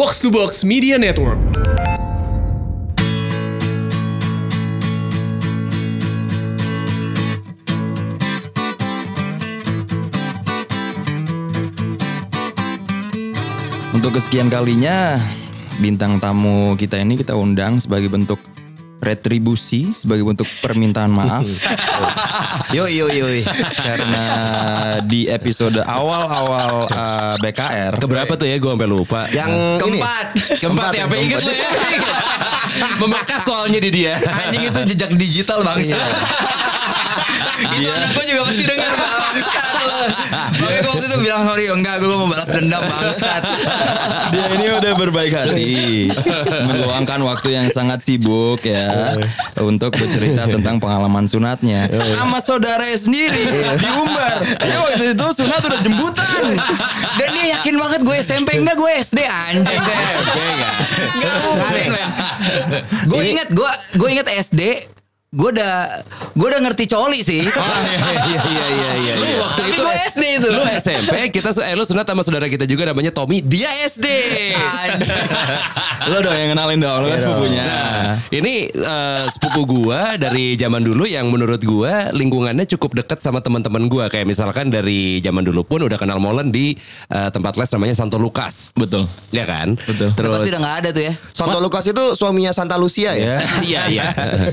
Box to Box Media Network. Untuk kesekian kalinya bintang tamu kita ini kita undang sebagai bentuk retribusi, sebagai bentuk permintaan maaf. Yo yo yo. karena di episode awal-awal eh, BKR Keberapa tuh ya gue sampai lupa. Yang ini. Keempat. Keempat ya, apa inget lu ya? Membekas soalnya di dia. Anjing itu jejak digital bangsa. itu anak gue juga pasti denger bangsat Makanya gue waktu itu bilang sorry enggak gue mau balas dendam bangsat. dia ini udah berbaik hati meluangkan waktu yang sangat sibuk ya untuk bercerita tentang pengalaman sunatnya sama saudaranya sendiri diumbar ya waktu itu sunat udah jembutan Dan dia yakin banget gue SMP enggak gue SD anjing. SMP enggak? Enggak. Gue inget gue gue inget SD gue udah gue udah ngerti coli sih. Iya iya iya iya. Lu waktu Tapi itu gue SD itu. Lu SMP, kita eh, lu sunat sama saudara kita juga namanya Tommy. Dia SD. Lo dong yang kenalin dong lo kan sepupunya Nah, ini eh, sepupu gua dari zaman dulu yang menurut gua lingkungannya cukup dekat sama teman-teman gua kayak misalkan dari zaman dulu pun udah kenal Molen di eh, tempat les namanya Santo Lukas. betul Ya kan? Betul. Udah Terus pasti udah gak ada tuh ya. Santo Lukas itu suaminya Santa Lucia ya? Iya iya.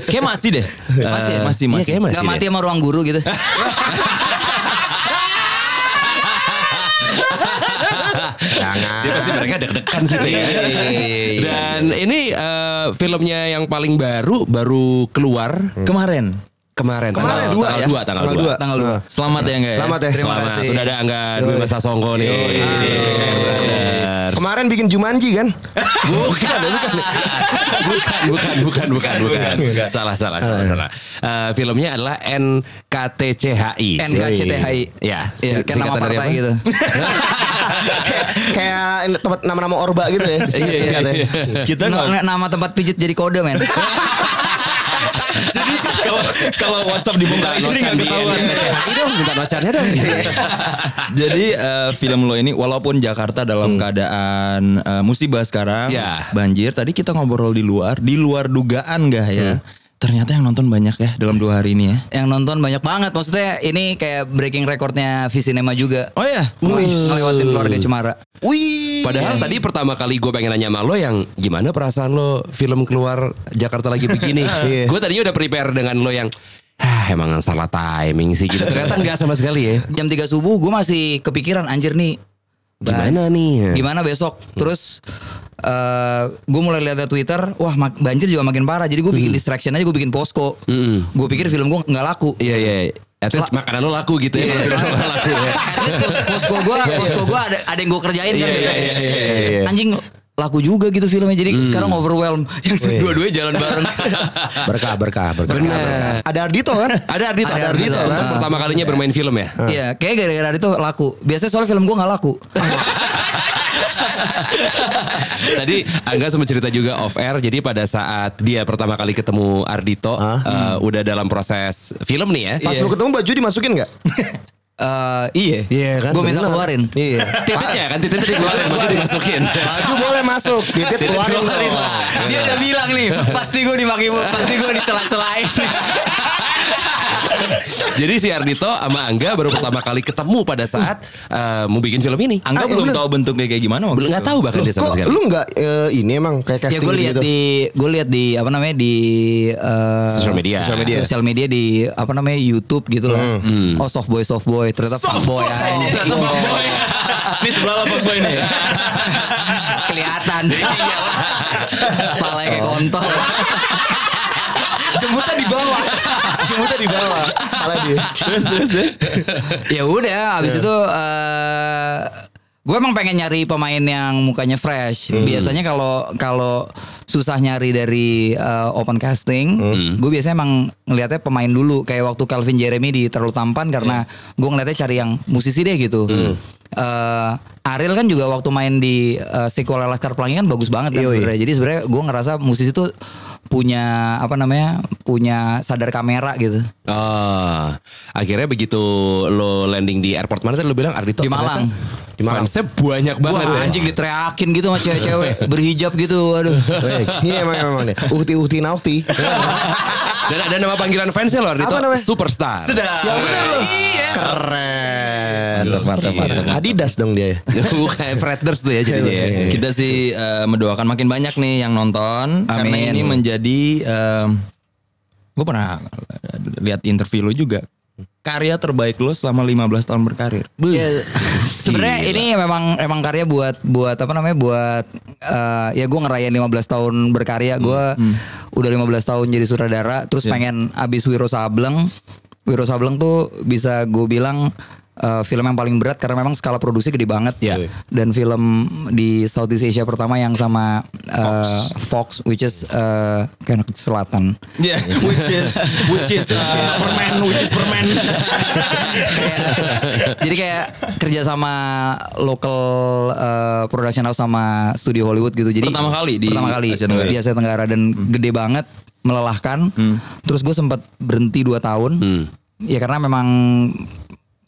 kayak masih deh Masih ya? masih Iya, masih kayaknya masih Gak deh. mati sama ruang guru gitu. Jangan. Dia pasti mereka deg-degan sih ya. iya, Dan ini eh, filmnya yang paling baru baru keluar kemarin kemarin, Kemarin, tanggal dua tanggal ya? 2 tanggal 2. Tanggal dua. Tanggal dua. selamat ya enggak ya Selamat ya. Terima Selamat. kasih. Udah ada Angga Dwi Masa Songko nih. Brothers. Kemarin bikin Jumanji kan? Bukan, bukan. bukan, bukan, bukan, bukan, bukan. Salah, salah, salah, salah. Eh, filmnya adalah NKTCHI. NKCTHI. Ya, Iya, kayak nama partai apa? gitu. Kayak tempat nama-nama orba gitu ya. Singkat-singkat ya. kita nama tempat pijit jadi kode men. jadi kalau kalau WhatsApp dibongkar istri nggak ketahuan NKTCHI dong, minta nocannya dong. Jadi eh, film lo ini walaupun Jakarta dalam keadaan eh, musibah sekarang, Ya. banjir. Tadi kita ngobrol di luar, di luar dugaan gak ya? Ternyata yang nonton banyak ya dalam dua hari ini ya. Yang nonton banyak banget. Maksudnya ini kayak breaking recordnya Visinema juga. Oh ya, Wih, ngelewatin keluarga Cemara. Wih. Padahal tadi pertama kali gue pengen nanya sama lo yang gimana perasaan lo film keluar Jakarta lagi begini. Iya. gue tadinya udah prepare dengan lo yang ah, emang salah timing sih gitu. Ternyata enggak sama sekali ya. Jam 3 subuh gue masih kepikiran anjir nih. Gimana nih? Gimana besok? Terus eh gue mulai lihat Twitter, wah banjir juga makin parah. Jadi gue bikin distraction aja, gue bikin posko. Mm. Gue pikir film gue nggak laku. Iya iya. At least makanan lo laku gitu ya. kalau film lo laku ya. At least pos posko gue, posko gue ada ada yang gue kerjain kan. Iya, iya, iya, iya, iya. Anjing laku juga gitu filmnya. Jadi sekarang overwhelm. Yang dua-duanya jalan bareng. Berkah, berkah, berkah. Benar. Ada Ardito kan? Ada Ardito, Ada ada Ardito. Ardito. Untuk Ah. pertama kalinya bermain film ya. Iya, kayak gara-gara itu laku. Biasanya soalnya film gue nggak laku. Tadi Angga sempat cerita juga off air. Jadi pada saat dia pertama kali ketemu Ardito, eh, udah dalam proses film nih ya. Pas lu ketemu baju dimasukin gak? Eh iya. Iya kan? Gue minta bener. keluarin. Iya. Tititnya kan, tititnya dikeluarin, baju dimasukin. Baju boleh masuk, titit keluarin. Dia udah bilang nih, pasti gue dimaki, pasti gue dicela-celain. Jadi si Ardito sama Angga baru pertama kali ketemu pada saat eh, mau bikin film ini. Angga Ah, iya belum bener. tahu bentuknya kayak gimana waktu Belum nggak tahu bahkan dia sama Kok sekali. lu gak eh, ini emang kayak ya casting gue lihat gitu? di, gue lihat di apa namanya di eh, Social media. sosial media, sosial media di apa namanya YouTube gitu loh. Oh soft boy, soft boy, ternyata fuck boy anjing. Ternyata fuckboy. Ini sebelah apa boy nih? Kelihatan. Kepala kayak kontol. Jemputnya di bawah. Jemputnya di bawah. Salah dia. terus terus terus. ya udah habis itu eh gue emang pengen nyari pemain yang mukanya fresh. Biasanya kalau kalau susah nyari dari eh, open casting gue biasanya emang ngelihatnya pemain dulu. Kayak waktu Calvin Jeremy di terlalu tampan karena gue ngelihatnya cari yang musisi deh gitu. Eh, Ariel kan juga waktu main di eh, sequel Laskar Pelangi kan bagus banget kan sebenarnya. Jadi sebenarnya gue ngerasa musisi tuh punya apa namanya punya sadar kamera gitu Oh, akhirnya begitu lo landing di airport mana tadi lo bilang Ardito Di Malang. Di Malang. Fansnya banyak banget Wah ya. anjing diteriakin gitu sama cewek-cewek berhijab gitu aduh Weh, Ini emang emang deh. Uhti uhti nauti. Dan ada nama panggilan fansnya lo Ardito Apa namanya? Superstar. Sedap. Ya bener loh. Iya. Keren. Mantap, mantap, mantap. Adidas dong dia. Bukan Freders tuh ya jadinya ya. Kita sih eh, mendoakan makin banyak nih yang nonton. Karena Amin. ini menjadi gue pernah lihat interview lo juga. Karya terbaik lo selama 15 tahun berkarir. Ya, sebenarnya ini memang emang karya buat buat apa namanya buat eh, ya gue ngerayain 15 tahun berkarya. Gue udah 15 tahun jadi sutradara terus pengen abis Wiro Sableng. Wiro Sableng tuh bisa gue bilang eh, film yang paling berat karena memang skala produksi gede banget Ya. dan film di Southeast Asia pertama yang sama eh, Fox. which is eh, kayak selatan Yeah, which is which is uh, permen, which is permen. kayak jadi kayak kerja sama local uh, production house sama studio Hollywood gitu. Jadi Pertama kali di pertama kali Asia Tenggara. di Asia Tenggara dan gede banget, melelahkan. Terus gue sempat berhenti 2 tahun. Ya karena memang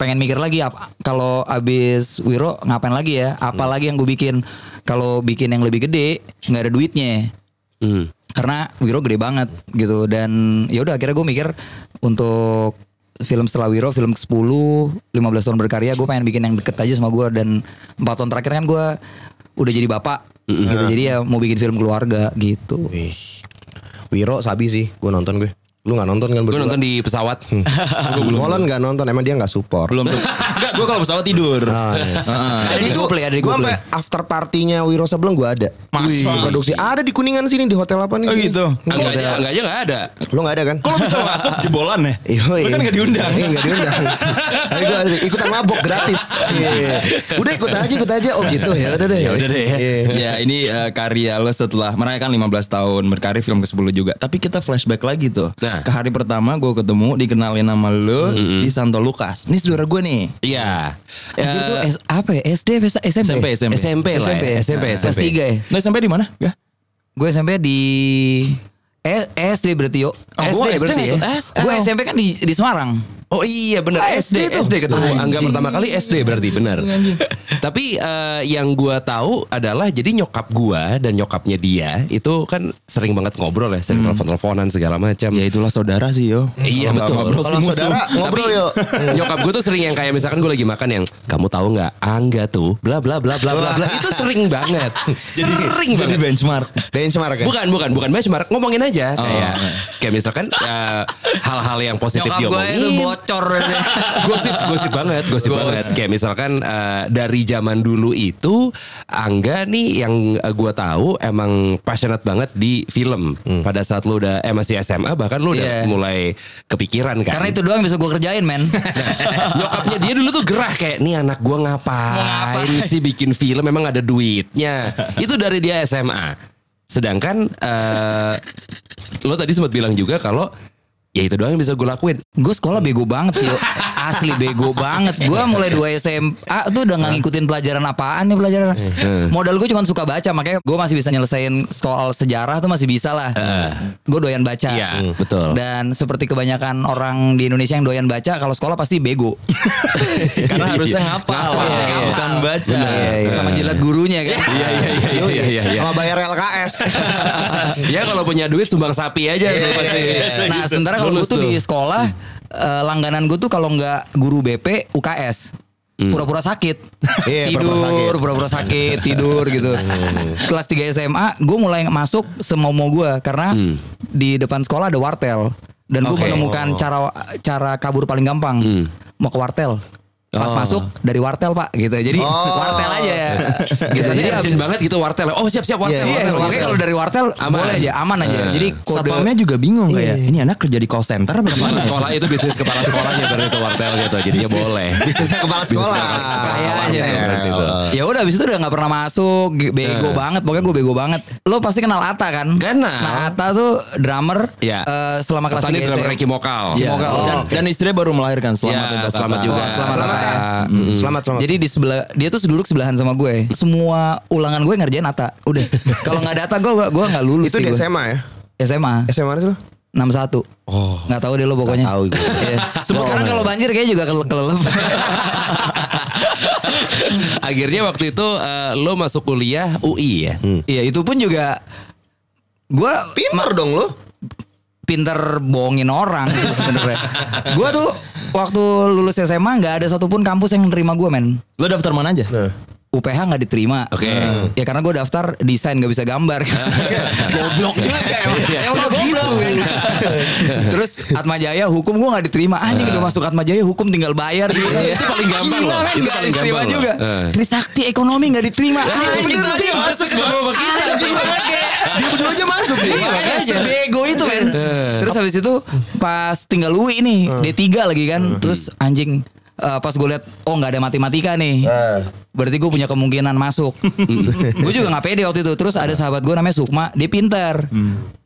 pengen mikir lagi apa kalau abis Wiro ngapain lagi ya? Apa lagi yang gue bikin? Kalau bikin yang lebih gede nggak ada duitnya Hmm. karena Wiro gede banget gitu dan ya udah akhirnya gue mikir untuk film setelah Wiro film ke 10 15 tahun berkarya gue pengen bikin yang deket aja sama gue dan empat tahun terakhir kan gue udah jadi bapak gitu jadi ya mau bikin film keluarga gitu Wih. Wiro sabi sih. Gue nonton gue. Lu gak nonton kan Gue berdua? nonton di pesawat. Molan gak nonton. Emang dia gak support. Belum tuh. Enggak, gue kalau pesawat tidur. Ah, iya. ada di GoPlay ada di GoPlay sampai after partinya Wiro Sableng gue ada. Masa? Wih, Produksi ada di Kuningan sini di hotel apa nih? Oh gitu. Enggak aja, enggak aja enggak ada. Lu gak ada kan? Kok lo bisa masuk jebolan ya? Iya, Lo kan gak diundang. Iya, gak diundang. Tapi gue ikutan mabok gratis. Iya. Udah ikut aja, ikut aja. Oh gitu ya. Udah deh. Ya udah deh. ya ini eh, karya lo setelah merayakan 15 tahun berkarir film ke-10 juga. Tapi kita flashback lagi tuh. Nah. Ke hari pertama gue ketemu dikenalin nama lo di Santo Lukas. Ini saudara gue nih. Iya. Anjir Eh, tuh S, apa ya SD SMP SMP, SMP. SMP lah SMP ya. SMP, Kelas SMP. 3 ya Lo SMP di mana? Ya. gue SMP di eh, SD berarti yo Oh, SD gua SD berarti ya gue SMP kan di, di Semarang Oh iya bener Ah, SD SD tuh. SD ketemu Angga Anjing. pertama kali SD berarti bener. Tapi eh, yang gua tahu adalah jadi nyokap gua dan nyokapnya dia itu kan sering banget ngobrol ya, sering telepon-teleponan segala macam. Ya itulah saudara sih yo. Iya, betul. ngobrol Kalau saudara ngobrol yuk. Nyokap gue tuh sering yang kayak misalkan gue lagi makan yang kamu tahu nggak Angga tuh bla bla bla bla bla bla itu sering banget. sering Jadi banget. benchmark. Benchmark ya? Bukan, bukan, bukan benchmark. Ngomongin aja Oh, kayak iya. kayak misalkan eh, hal-hal yang positif nyokap gue diomongin. itu bocor gosip gosip banget gosip Gosip. banget kayak misalkan eh, dari zaman dulu itu Angga nih yang eh, gua tahu emang passionate banget di film pada saat lu udah eh masih SMA bahkan lu udah Iya. mulai kepikiran kan karena itu doang bisa gue kerjain men nyokapnya dia dulu tuh gerah kayak nih anak gua ngapain, ngapain? sih bikin film memang ada duitnya itu dari dia SMA sedangkan eh, lo tadi sempat bilang juga kalau ya itu doang yang bisa gue lakuin. Gue sekolah bego banget sih asli bego banget. Gue mulai 2 SMA tuh udah nggak ngikutin pelajaran apaan nih pelajaran. Modal gue cuma suka baca makanya gue masih bisa nyelesain soal sejarah tuh masih bisa lah. Gue doyan baca. Iya, betul. dan seperti kebanyakan orang di Indonesia yang doyan baca kalau sekolah pasti bego. Karena harusnya ngapal. Harusnya ngapal. Bukan baca. sama jilat gurunya kan? Iya iya iya iya iya, iya. Sama bayar LKS. ya kalau punya duit sumbang sapi aja pasti. Nah, sementara kalau gue tuh tuh. di sekolah eh, langganan gue tuh kalau nggak guru BP UKS. Pura-pura sakit. Iya, tidur, pura-pura sakit. tidur gitu. Kelas 3 SMA, gue mulai masuk semau-mau gue karena di depan sekolah ada wartel dan gue Oke. menemukan cara cara kabur paling gampang. Mau ke wartel. Pas Oh. masuk dari wartel pak gitu jadi Oh. wartel aja gitu Biasanya jadi urgent banget gitu wartel. Oh siap siap Iya, wartel. Iya, wartel, pokoknya wartel. kalau dari wartel Aman. boleh aja, aman aja. Eh. Jadi kode Satpamnya juga bingung kayak ini anak kerja di call center apa gimana? sekolah itu bisnis kepala sekolahnya berarti itu wartel gitu. Jadinya boleh. Bisnisnya kepala Bisnis sekolah. kepala sekolah. Kayaknya. Wartel berarti itu. Ya udah abis itu udah nggak pernah masuk, bego Eh. banget. Pokoknya gue bego banget. Lo pasti kenal Ata kan? Kenal. Nah Ata tuh drummer. Ya. eh, selama kelas Tadi 3 drummer. Ricky Mokal. Iya. Mokal. Dan, dan istrinya baru melahirkan. Selamat Ya, untuk selamat juga. Oh, selamat, Selamat ya. Ata. Selamat, selamat. Jadi di sebelah dia tuh duduk sebelahan sama gue. Semua ulangan gue ngerjain Ata. Udah. Kalau nggak ada Ata gue gue nggak lulus itu sih di gue. SMA ya? SMA SMA mana sih lo? 61. Oh. Nggak tahu deh lo pokoknya. Nggak tahu gue. Iya. Sekarang kalau banjir kayaknya juga ke kelelep. Akhirnya waktu itu eh, lo masuk kuliah UI ya. Iya, itu pun juga gua Pinter dong lo. pinter bohongin orang sih sebenarnya. gua tuh waktu lulus SMA nggak ada satupun kampus yang nerima gua men. Lo daftar mana aja? Nah. UPH nggak diterima. Oke. Ya karena gue daftar desain nggak bisa gambar. goblok juga emang. Emang udah goblok. Terus Atma Jaya hukum gue nggak diterima. Anjing udah masuk Atma Jaya hukum tinggal bayar gitu. Itu- itu paling gampang Gila, loh. Itu paling diterima gampang juga. Eh. Trisakti ekonomi nggak diterima. Anjing kita anjing, masuk ke bawah kita. Anjing banget kayak. Dia berdua aja masuk nih. Makanya sebego itu men Terus habis itu Pas tinggal UI nih D3 lagi kan Terus anjing eh, Pas gue liat Oh nggak ada matematika nih. Berarti gue punya kemungkinan masuk. Gue juga gak pede waktu itu. Terus ada sahabat gue namanya Sukma Dia pinter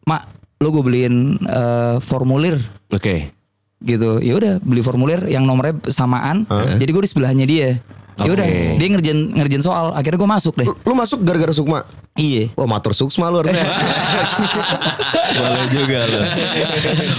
Mak Lo gue beliin eh, formulir. Oke. gitu. Ya udah beli formulir yang nomornya samaan. Jadi gue di sebelahnya dia ya udah dia ngerjain ngerjain soal akhirnya gue masuk deh Lu, lu masuk gara-gara Sukma. iya Oh, matur Suksma lu harusnya. Boleh juga lo.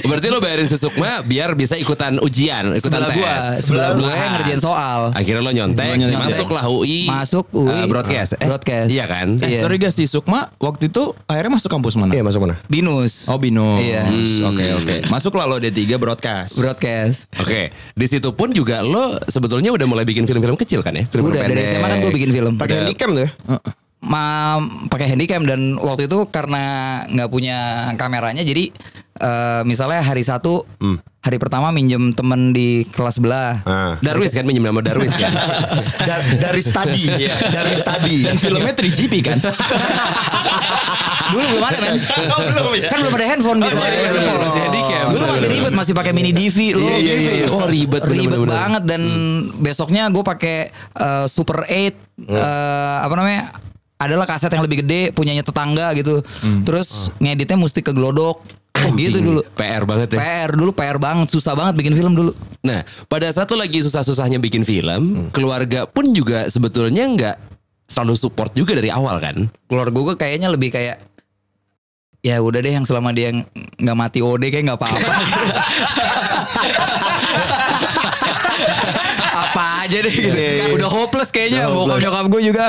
Berarti lo bayarin si Sukma biar bisa ikutan ujian, ikutan sebelah tes. gue sebelah gue ngerjain soal Akhirnya lo nyontek, nyontek. masuklah UI. Masuk UI. eh, broadcast. Eh, Broadcast. Iya kan? Eh, Iya. sorry guys, si Sukma waktu itu akhirnya masuk kampus mana? Iya, masuk mana? Oh binus Binus. Iya. Oke oke. Masuklah lo D3 broadcast. broadcast Oke, di situ pun juga lo sebetulnya udah mulai bikin film-film kecil kan ya? Film udah dari SMA kan gue bikin film Pakai handycam tuh ya? Ma pakai handycam dan waktu itu karena nggak punya kameranya jadi eh, misalnya hari satu hari pertama minjem temen di kelas sebelah Ah. Darwis kan minjem nama Darwis kan? Dari, dari study. dari study. Filmnya 3GP kan? dulu belum ada men kan belum ada handphone bisa iya, iya, iya, masih handycam. dulu masih ribet masih pakai mini DV Iya, iya, iya. Oh, ribet, bener, ribet bener, bener. banget dan besoknya gue pakai eh, Super 8 eh, apa namanya adalah kaset yang lebih gede punyanya tetangga gitu. Terus ngeditnya mesti ke glodok. Gitu dulu. PR banget ya. PR dulu PR banget susah banget bikin film dulu. Nah, pada saat lo lagi susah-susahnya bikin film, keluarga pun juga sebetulnya nggak selalu support juga dari awal kan? keluarga gue kayaknya lebih kayak ya udah deh yang selama dia ng- nggak mati OD kayak nggak apa-apa. apa aja deh gitu udah hopeless kayaknya bokap nyokap gue juga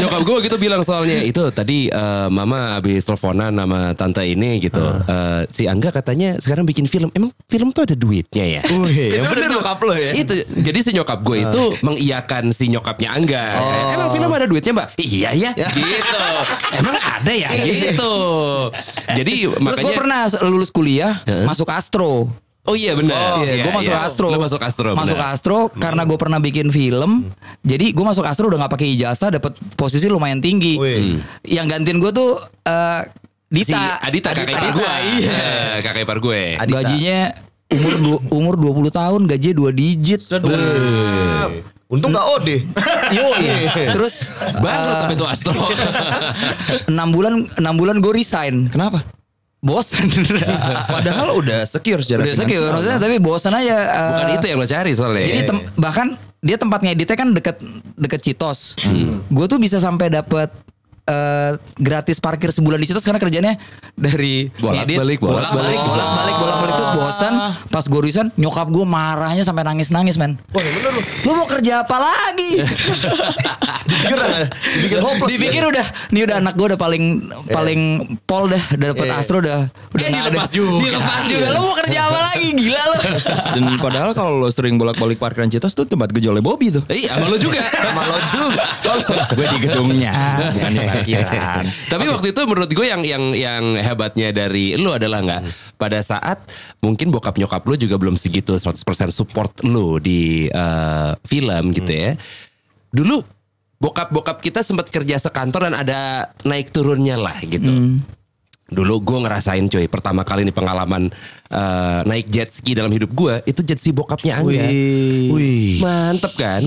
Nyokap gue gitu bilang soalnya itu tadi eh, mama habis teleponan sama tante ini gitu. Eh, si Angga katanya sekarang bikin film. Emang film tuh ada duitnya ya? Wih, Yang bener nyokap lo ya. Itu jadi si nyokap gue itu mengiyakan si nyokapnya Angga. Emang film ada duitnya mbak? Iya ya, gitu. Emang ada ya, gitu. Jadi terus makanya. gue pernah lulus kuliah Heeh. masuk Astro Oh iya benar. Iya, gue masuk iya. Astro. Lo masuk Astro. Masuk benar. Astro karena gue pernah bikin film. Jadi gue masuk Astro udah nggak pakai ijazah, dapat posisi lumayan tinggi. Wih. Yang gantiin gue tuh eh, Si Dita. Adita kakak ipar gue. Iya. kakak ipar gue. Adita. Gajinya umur du- umur 20 tahun, gajinya 2 digit. Untung gak OD. Yo, Terus Bangkrut tapi itu Astro. 6 bulan 6 bulan gue resign. Kenapa? Bosan. Padahal udah secure secara Udah finansial. maksudnya tapi bosan aja. eh, Bukan itu yang lo cari soalnya. Jadi tem- bahkan dia tempat ngeditnya kan deket deket Citos. Hmm. Gue tuh bisa sampai dapet eh, gratis parkir sebulan di Citos karena kerjanya dari Bolak-balik, ngedit, bolak-balik, bolak-balik. bolak-balik, bolak-balik terus bosan. Pas gue resign, nyokap gue marahnya sampai nangis-nangis men. Wah, bener lu. Lu mau kerja apa lagi? Dipikir, dipikir hopeless. Dipikir udah, nih udah anak gue udah paling paling pol dah, udah dapet Iya. Astro udah udah Eh, dilepas juga. Dilepas juga. Lu mau kerja apa lagi? Gila lu. Dan padahal kalau lo sering bolak-balik parkiran Citos tuh tempat gejolnya Bobby tuh. Iya, sama lo juga. Sama lo juga. gue di gedungnya, bukan di parkiran. Tapi waktu itu menurut gue yang yang yang hebatnya dari lu adalah nggak pada saat mungkin bokap nyokap lu juga belum segitu 100% support lu di eh, film gitu ya. Dulu bokap-bokap kita sempat kerja sekantor dan ada naik turunnya lah gitu. Dulu gue ngerasain cuy pertama kali nih pengalaman eh, naik jet ski dalam hidup gue itu jet ski bokapnya Angga. Wih. Mantep kan?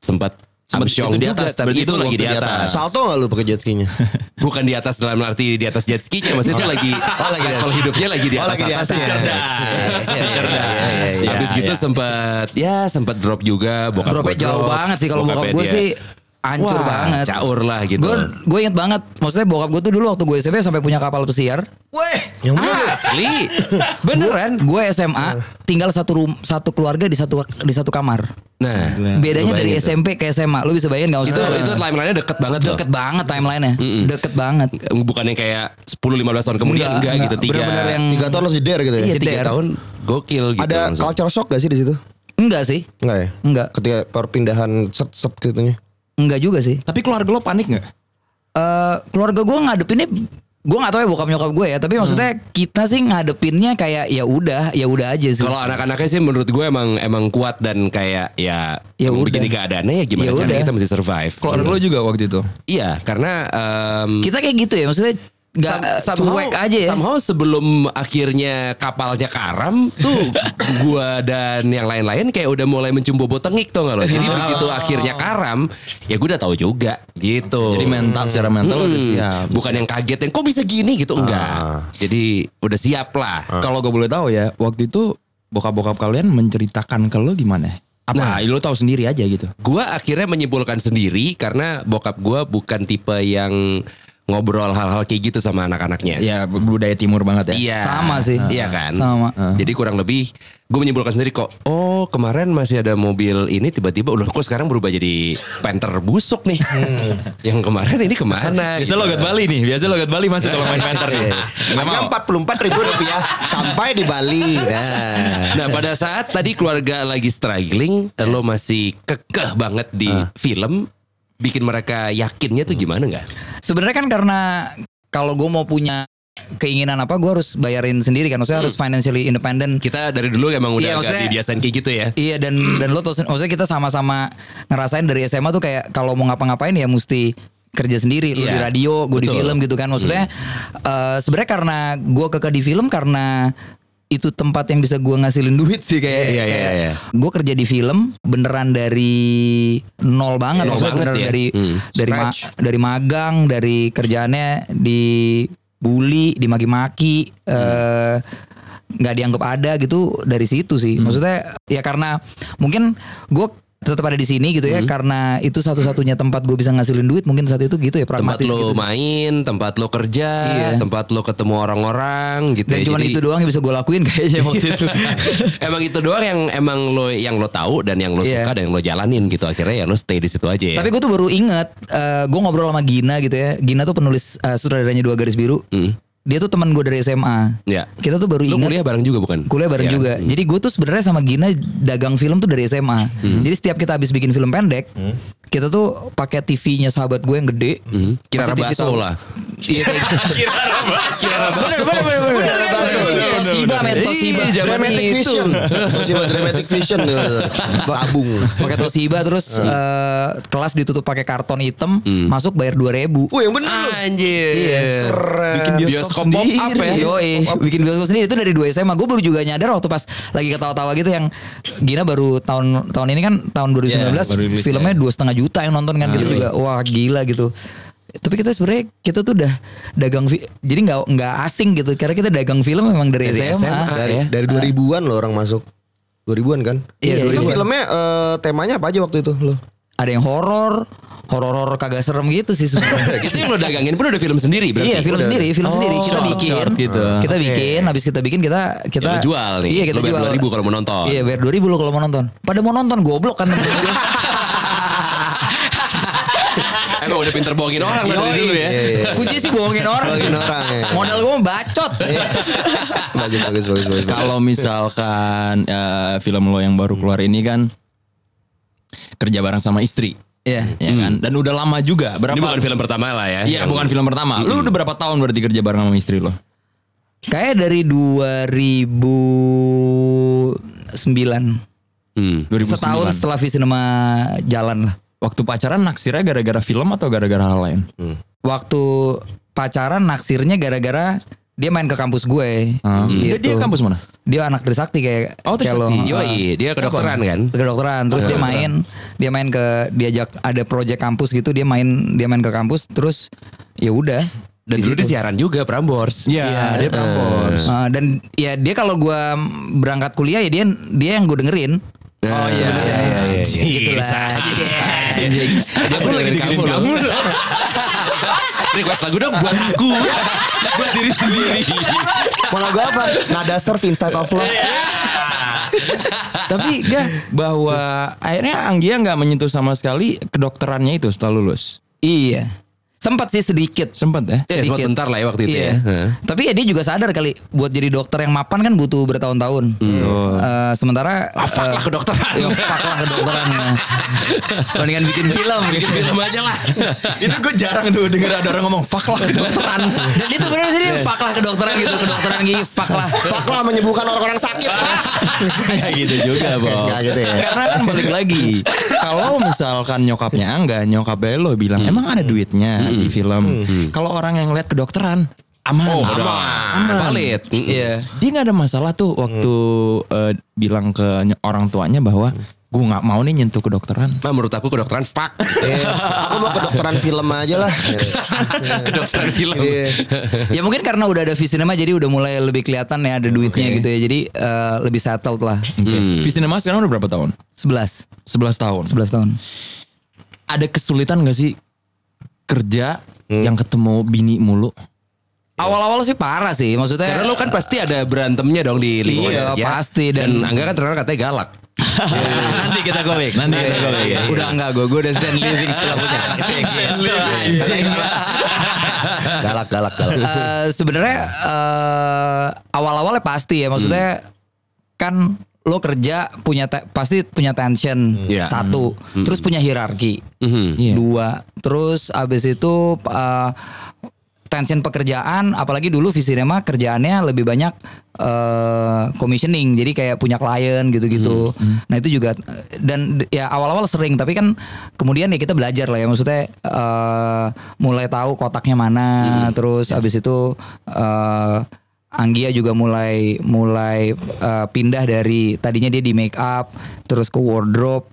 Sempat Amsyong itu di atas, tapi berarti itu itu lagi di di atas. atas. Salto gak lu pakai jet ski-nya? Bukan di atas dalam arti di atas jet ski-nya, maksudnya itu lagi Oh, lagi di level atas. hidupnya lagi di Oh, atas. lagi di atas. atasnya. Cerdas. Cerdas. Habis Iya, gitu iya. sempat ya sempat drop juga bokap Dropnya jauh drop, banget sih kalau bokap gue sih hancur Wah, banget. caur lah gitu. Gue gue inget banget. Maksudnya bokap gue tuh dulu waktu gue SMP sampai punya kapal pesiar. Weh, yang mana? Asli. Beneran. Gue SMA tinggal satu rum, satu keluarga di satu di satu kamar. Nah, Bedanya dari tuh. SMP ke SMA. Lu bisa bayangin gak Itu maksudnya? itu timelinenya deket banget loh. deket banget timelinenya. Deket banget. Bukan yang kayak 10-15 tahun kemudian Enggak, enggak, enggak. gitu. Tiga, Bener-bener yang- Tiga tahun langsung jeder gitu ya? iya, tiga tahun gokil gitu. Ada langsung. culture shock gak sih di situ? Enggak sih. Enggak ya? Enggak. Ketika perpindahan set-set gitunya. Enggak juga sih. Tapi keluarga lo panik nggak? eh keluarga gue ngadepinnya gue nggak tahu ya bokap nyokap gue ya tapi maksudnya kita sih ngadepinnya kayak ya udah ya udah aja sih Kalau anak-anaknya sih menurut gue emang emang kuat dan kayak ya, Ya udah. begini keadaannya ya gimana Ya caranya udah. kita mesti survive. Keluarga lo juga waktu itu. Iya, karena em, kita kayak gitu ya maksudnya nggak Sam- cuek aja ya Somehow sebelum akhirnya kapalnya karam tuh gua dan yang lain-lain kayak udah mulai mencium bobo tengik tuh nggak lo. Jadi begitu akhirnya karam, ya gue udah tahu juga gitu. Jadi mental secara mental lo udah siap. Bukan yang kaget yang kok bisa gini gitu enggak. Jadi udah siap lah. Kalau gue boleh tahu ya, waktu itu bokap-bokap kalian menceritakan ke lo gimana? Apa lo tahu sendiri aja gitu? Gua akhirnya menyimpulkan sendiri karena bokap gua bukan tipe yang ngobrol hal-hal kayak gitu sama anak-anaknya. Ya budaya timur banget ya. Iya. Sama sih. Iya kan? Sama. Jadi kurang lebih gue menyimpulkan sendiri kok. Oh kemarin masih ada mobil ini tiba-tiba udah kok sekarang berubah jadi panther busuk nih. Yang kemarin ini ke mana? Biasa gitu. logat Bali nih, biasa logat Bali masih kalau main penter nih. Hanya mau. empat puluh empat ribu rupiah sampai di Bali. Nah. Nah pada saat tadi keluarga lagi struggling, lo masih kekeh banget di film, bikin mereka yakinnya tuh gimana nggak? sebenarnya kan karena kalau gue mau punya keinginan apa gue harus bayarin sendiri kan. Maksudnya harus financially independent. Kita dari dulu emang udah Iya, agak dibiasain kayak gitu ya. Iya dan dan lo tau sen- maksudnya kita sama-sama ngerasain dari SMA tuh kayak kalau mau ngapa-ngapain ya mesti kerja sendiri. Lu Iya, di radio gue di film gitu kan. Maksudnya eh, sebenarnya karena gue kekeh di film karena itu tempat yang bisa gue ngasilin duit sih kayak, Iya, iya, kayak iya. gue kerja di film beneran dari nol banget Nol maksudnya banget beneran ya. dari Hmm. dari ma- dari magang dari kerjaannya di bully dimaki-maki eh nggak dianggap ada gitu dari situ sih maksudnya ya karena mungkin gue tetap ada di sini gitu ya karena itu satu-satunya tempat gue bisa ngasilin duit mungkin saat itu gitu ya tempat pragmatis lo gitu main, tempat lo kerja, Iya. tempat lo ketemu orang-orang gitu dan ya. cuma itu doang yang bisa gue lakuin kayaknya waktu itu emang itu doang yang emang lo yang lo tahu dan yang lo Iya. suka dan yang lo jalanin gitu akhirnya ya lo stay di situ aja ya. Tapi gue tuh baru inget, gue ngobrol sama Gina gitu ya. Gina tuh penulis uh, sutradaranya dua garis biru. Dia tuh teman gue dari SMA. Ya. Kita tuh baru lo inget. kuliah bareng juga bukan? Kuliah bareng Iya. juga. Jadi gue tuh sebenarnya sama Gina dagang film tuh dari SMA. Hmm. Jadi setiap kita habis bikin film pendek, kita tuh pakai TV-nya sahabat gue yang gede. Hmm. Kira tahun- lah. Iya kayak gitu. Kira Rabaso. Toshiba men, Toshiba. Dramatic Vision. Toshiba Dramatic Vision. Tabung. Pakai Toshiba terus eh, kelas ditutup pakai karton hitam, Hmm. masuk bayar 2000 Wah yang bener. Anjir. Iya. Bikin bioskop pop up sendiri. ya. Yo, bikin bioskop sendiri itu dari dua SMA. Gue baru juga nyadar waktu pas lagi ketawa-tawa gitu yang Gina baru tahun tahun ini kan tahun 2019 Iya, baru rilis filmnya ya. dua setengah juta yang nonton kan gitu juga. Wah gila gitu. Tapi kita sebenarnya kita tuh udah dagang jadi nggak nggak asing gitu karena kita dagang film memang dari, Dari SMA. SMA. Dari ya. dari 2000-an loh orang masuk. 2000-an kan? Iya, Itu 2000-an. filmnya eh, temanya apa aja waktu itu lo? Ada yang horor, horor-horor kagak serem gitu sih sebenarnya. itu yang lo dagangin pun udah film sendiri berarti. Iya film Udah, sendiri, film Oh, sendiri kita short, bikin, short gitu. kita bikin, habis kita bikin kita kita Ya, lo jual nih. Iya kita Lo bayar jual. 2.000 kalau mau nonton. Iya bayar 2000 lo kalau mau nonton. Pada mau nonton goblok kan. Udah pinter bohongin orang lah dari dulu ya. Kunci sih bohongin orang. Bohongin orang, ya. Modal gue mah bacot. bagus bagus bagus bagus. Kalau misalkan eh, film lo yang baru keluar ini kan kerja bareng sama istri, Iya. ya kan? Dan udah lama juga. Berapa? Ini bukan film pertama lah ya. Iya, bukan film pertama. Lu udah berapa tahun berarti kerja bareng sama istri lo? Kayak dari 2009. Hmm. 2009. Setahun setelah Visinema jalan lah. Waktu pacaran naksirnya gara-gara film atau gara-gara hal lain? Waktu pacaran naksirnya gara-gara dia main ke kampus gue. Ah. Dia, Gitu. dia kampus mana? Dia anak Trisakti kayak Oh. Trisakti. Ah. Yoi, dia kedokteran kan? kedokteran terus dia main dia main ke diajak ada project kampus gitu dia main dia main ke kampus terus ya udah Dan Di dulu dia situ. siaran juga Prambors. Iya, dia kampus. Uh, dan ya dia kalau gua berangkat kuliah ya dia dia yang gue dengerin Oh iya, iya, iya, iya. Gitu lah. Anjing. Aku lagi dengerin kamu loh. Request lagu dong buat aku. buat diri sendiri. Mau lagu apa? Nada surf inside of love. Tapi gak bahwa akhirnya Anggia nggak menyentuh sama sekali kedokterannya itu setelah lulus. Iya. Sempat sih sedikit. Sempet ya? Ya, sempat Sedikit. bentar lah ya waktu itu Iya. ya. Heeh. Tapi ya dia juga sadar kali buat jadi dokter yang mapan kan butuh bertahun-tahun. Eh, sementara Ah, fuck lah kedokteran. Ya fuck lah kedokteran ya. Mendingan bikin film, bikin film aja lah. itu gue jarang tuh denger ada orang ngomong fuck lah kedokteran. Dan itu benar sih dia fuck lah kedokteran gitu, kedokteran gigi fuck lah. Fuck lah menyembuhkan orang-orang sakit. Kayak gitu juga. Nggak gitu ya. Karena kan balik lagi. Kalau misalkan nyokapnya Angga, nyokapnya lo bilang emang ada duitnya di film. Kalau orang yang lihat kedokteran aman. Oh, aman. Valid. Iya. Dia nggak ada masalah tuh waktu eh, bilang ke orang tuanya bahwa gue nggak mau nih nyentuh kedokteran. Nah, menurut aku kedokteran fuck. Iya. Aku mau kedokteran film aja lah. kedokteran film. Iya. Ya mungkin karena udah ada Visinema jadi udah mulai lebih kelihatan ya ada duitnya gitu ya. Jadi eh, lebih settled lah. Okay. Visinema sekarang udah berapa tahun? 11. 11 tahun. 11 tahun. Ada kesulitan gak sih kerja yang ketemu bini mulu? Awal-awal sih parah sih. Maksudnya Karena lo kan pasti ada berantemnya dong di lingkungan Iya, kerja. pasti. Dan, Dan- Angga kan terkenal katanya galak. nanti kita golik, nanti kita golik. Udah enggak gue, gue udah zen living setelah punya cek gitu. Anjing. Galak, galak, galak. Eh, Sebenarnya eh, awal-awalnya pasti ya, maksudnya kan lo kerja punya te- pasti punya tension Iya. satu, terus punya hierarki. Mhm. Iya. dua, terus abis itu eh, tension pekerjaan, apalagi dulu Visinema kerjaannya lebih banyak eh, commissioning, jadi kayak punya klien gitu-gitu. Nah itu juga dan ya awal-awal sering, tapi kan kemudian ya kita belajar lah ya, maksudnya eh, mulai tahu kotaknya mana, terus abis itu eh, Anggia juga mulai mulai uh, pindah dari tadinya dia di make up terus ke wardrobe.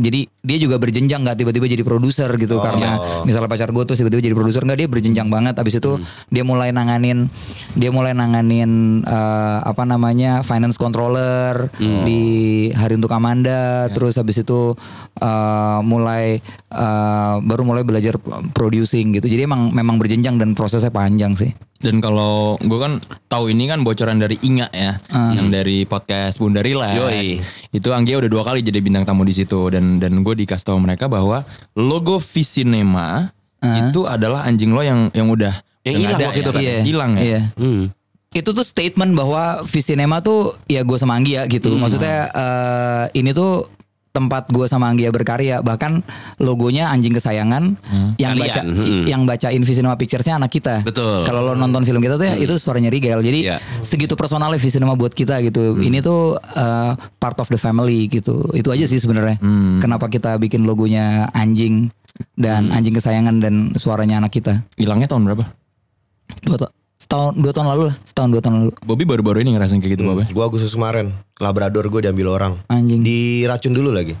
Jadi dia juga berjenjang nggak tiba-tiba jadi produser gitu karena misalnya pacar gue terus tiba-tiba jadi produser nggak dia berjenjang banget. Abis itu dia mulai nanganin dia mulai nanganin uh, apa namanya finance controller di Hari Untuk Amanda. Terus habis itu uh, mulai uh, baru mulai belajar producing gitu. Jadi emang memang berjenjang dan prosesnya panjang sih. Dan kalau gue kan tahu ini kan bocoran dari Inga ya, yang dari podcast Bunda. Yoi. Itu Anggia udah dua kali jadi bintang tamu di situ dan dan gue dikasih tahu mereka bahwa logo Visinema itu adalah anjing lo yang yang udah Yang yang hilang ada waktu itu ya. kan? Iya. Hilang ya. Iya. Hmm. Itu tuh statement bahwa Visinema tuh ya gue sama Anggia gitu. Hmm. Maksudnya eh, ini tuh tempat gue sama Anggia berkarya. Bahkan logonya anjing kesayangan yang Kalian, baca hmm. yang bacain Visinema Pictures-nya anak kita. Betul. Kalau lo nonton film kita tuh ya itu suaranya Rigel. Jadi Iya. segitu personalnya Visinema buat kita gitu. Ini tuh eh, part of the family gitu. Itu aja sih sebenarnya. Kenapa kita bikin logonya anjing dan anjing kesayangan dan suaranya anak kita. Hilangnya tahun berapa? Dua setahun dua tahun lalu lah. Setahun dua tahun lalu. Bobby baru-baru ini ngerasain kayak gitu, Bob. ya? Gue Agustus kemarin, Labrador gue diambil orang. Anjing. Diracun dulu lagi.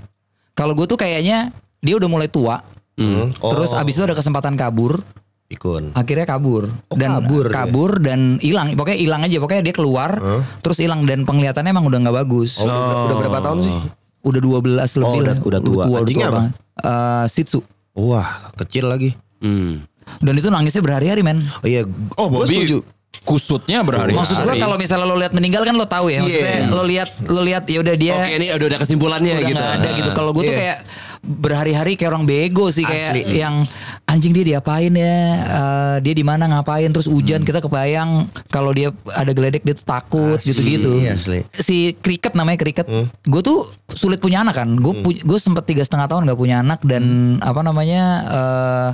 Kalau gue tuh kayaknya dia udah mulai tua, Hmm. Oh, terus abis itu ada kesempatan kabur, pikun. akhirnya kabur Oh, dan kabur dia? kabur dan hilang. Pokoknya hilang aja. Pokoknya dia keluar, terus hilang dan penglihatannya emang udah nggak bagus. Oh, udah, udah berapa tahun sih? Udah 12 lebih Oh, udah- lah. udah tua. Anjingnya apa? Eh, Shih Tzu. Wah, kecil lagi. Hmm. Dan itu nangisnya berhari-hari men. Oh iya, Oh, gue setuju. kusutnya berhari-hari. Maksud gue kalau misalnya lo lihat meninggal kan lo tahu ya. Maksudnya Iya. lo lihat lo lihat ya udah dia Oke ini udah ada kesimpulannya udah gitu. nggak ada gitu. Kalau gue tuh Iya. kayak berhari-hari kayak orang bego sih kayak Asli. yang anjing dia diapain ya, eh, dia di mana ngapain, terus hujan Hmm. kita kebayang kalau dia ada geledek dia tuh takut Asli, gitu-gitu. asli. Hmm. Si cricket namanya cricket, gue tuh sulit punya anak kan. Gue gue sempet tiga setengah tahun nggak punya anak dan Hmm. apa namanya. eh,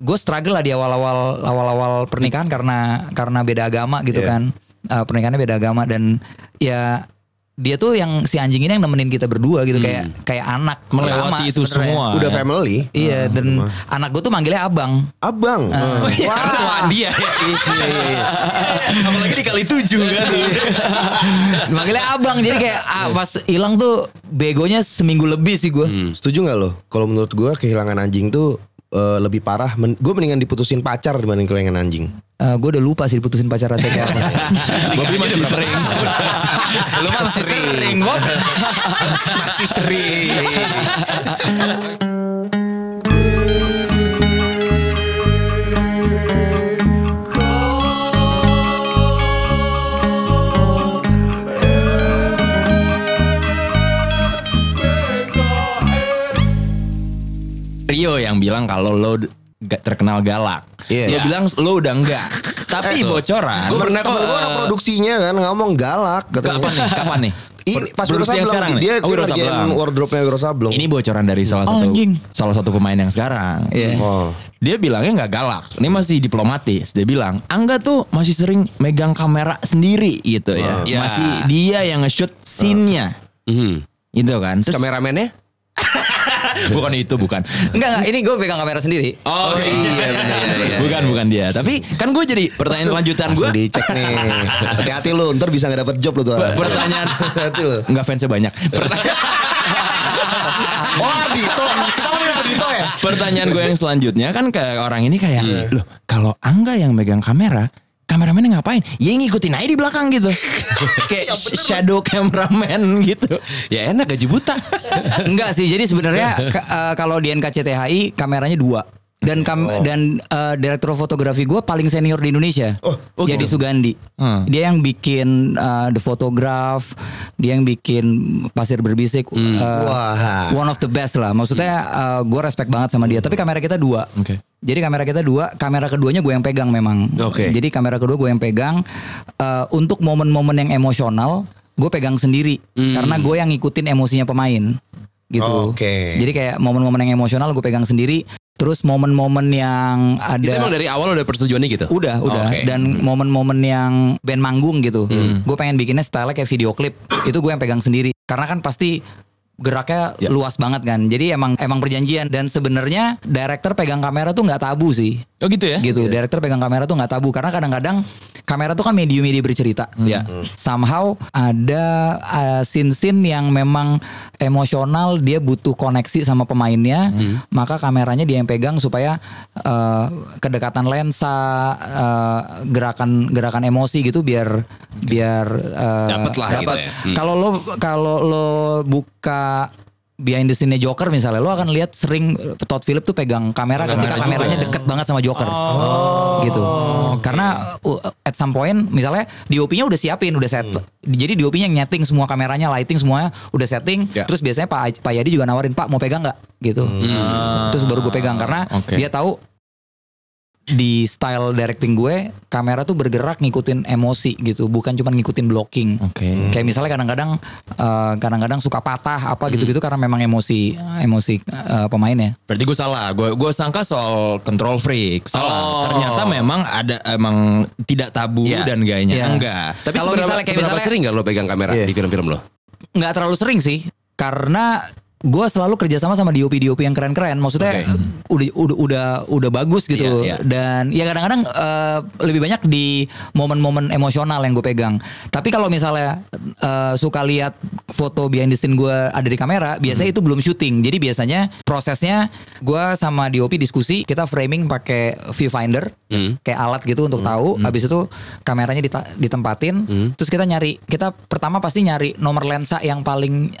gue struggle lah di awal-awal awal-awal pernikahan karena karena beda agama gitu Iya. kan Eh, pernikahannya beda agama dan ya dia tuh yang si anjing ini yang nemenin kita berdua gitu kayak kayak anak Melewati pertama itu sebenarnya. semua. Udah ya. family. Iya dan anak gue tuh manggilnya abang. Abang. Ah. Karena tuaan dia. Apalagi di kali tujuh kan. manggilnya abang jadi kayak ah, pas hilang tuh begonya seminggu lebih sih gue. Setuju nggak lo? Kalau menurut gue kehilangan anjing tuh eh, lebih parah. Men, gue mendingan diputusin pacar dibanding kelingan anjing. Eh, gue udah lupa sih diputusin pacar rasanya kayak apa. Bobby masih sering. Lu masih sering, Bob. Masih sering. Rio yang bilang kalau lo gak terkenal galak. Iya. Lo Iya. bilang lo udah enggak. Tapi bocoran. Gue pernah kok. Gue eh, produksinya kan ngomong galak katanya. Kapan nih? Kapan nih? Ini pas Wiro sekarang nih? dia, Oh, dia ngerjain Sableng. wardrobe-nya Wiro Sableng. Ini bocoran dari salah satu Anjing. salah satu pemain yang sekarang. Iya. Oh. Dia bilangnya nggak galak. Ini masih diplomatis. Dia bilang, Angga tuh masih sering megang kamera sendiri gitu ya. Ya. Masih dia yang nge-shoot scene-nya. mhm. Gitu kan. Terus Kameramennya? bukan itu, bukan. Enggak, enggak. Ini gue pegang kamera sendiri. Oh, iya, benar, iya, iya. Bukan, bukan dia. Tapi kan gue jadi pertanyaan lanjutan gue. Dicek nih. Hati-hati lu, ntar bisa gak dapet job lu tuh. Pertanyaan. Hati-hati lu. Enggak fansnya banyak. Pertanyaan, Oh Ardito, kita mau Ardito ya? pertanyaan gue yang selanjutnya kan ke orang ini kayak, loh kalau Angga yang megang kamera, kameramennya ngapain? Ya ngikutin aja di belakang gitu. kayak shadow cameraman gitu. Ya enak gaji buta. Enggak sih. Jadi sebenarnya eh, kalau di NKCTHI kameranya dua. Dan kam dan eh, direktur fotografi gue paling senior di Indonesia. Oh, oh Jadi gitu. Sugandi. Hmm. Dia yang bikin eh, The Photograph, dia yang bikin Pasir Berbisik. eh, Wah. One of the best lah. Maksudnya gue respect banget sama dia. Tapi kamera kita dua. Oke. Jadi kamera kita dua, kamera keduanya gue yang pegang memang. Oke. Jadi kamera kedua gue yang pegang. Eh, untuk momen-momen yang emosional, gue pegang sendiri. Karena gue yang ngikutin emosinya pemain. Gitu. Oke. Jadi kayak momen-momen yang emosional gue pegang sendiri. Terus momen-momen yang ada Itu emang dari awal udah persetujuannya gitu? Udah, udah. Oke. Dan momen-momen yang band manggung gitu. Hmm. Gue pengen bikinnya style kayak video klip. Itu gue yang pegang sendiri. Karena kan pasti geraknya Ya. luas banget kan. Jadi emang emang perjanjian dan sebenarnya director pegang kamera tuh nggak tabu sih. Oh gitu ya? Gitu. Director pegang kamera tuh nggak tabu karena kadang-kadang kamera tuh kan medium-media bercerita. Ya. Somehow ada uh, scene-scene yang memang emosional, dia butuh koneksi sama pemainnya, maka kameranya dia yang pegang supaya uh, kedekatan lensa, uh, gerakan gerakan emosi gitu biar biar uh, Dapet lah gitu dapet. ya. Hmm. Kalau lo kalau lo buka behind the scene Joker misalnya lo akan lihat sering Todd Phillips tuh pegang kamera ketika kameranya deket banget sama Joker. Gitu. Karena uh, at some point misalnya DOP-nya udah siapin udah set. Jadi DOP-nya yang nyeting semua kameranya lighting semuanya udah setting. Ya. terus biasanya Pak Pak Yadi juga nawarin Pak mau pegang nggak? Gitu. Terus baru gue pegang karena Oke. dia tahu di style directing gue kamera tuh bergerak ngikutin emosi gitu bukan cuma ngikutin blocking Oke. Kayak misalnya kadang-kadang eh, kadang-kadang suka patah apa gitu-gitu karena memang emosi emosi eh, pemainnya. Berarti gue salah. Gue gue sangka soal control freak. Salah. Oh. Ternyata memang ada emang tidak tabu Iya. dan gayanya Iya. enggak. Tapi Kalau misalnya kayak misalnya- sering gak lo pegang kamera Iya. di film-film lo? Nggak terlalu sering sih karena gue selalu kerjasama sama DOP DOP yang keren-keren. Maksudnya udah udah udah udah bagus gitu. Iya, iya. Dan ya kadang-kadang eh, lebih banyak di momen-momen emosional yang gue pegang. Tapi kalau misalnya eh, suka lihat foto behind the scene gue ada di kamera, biasanya itu belum syuting. Jadi biasanya prosesnya gue sama DOP diskusi, kita framing pakai viewfinder, kayak alat gitu untuk tahu. Habis itu kameranya ditempatin, terus kita nyari, kita pertama pasti nyari nomor lensa yang paling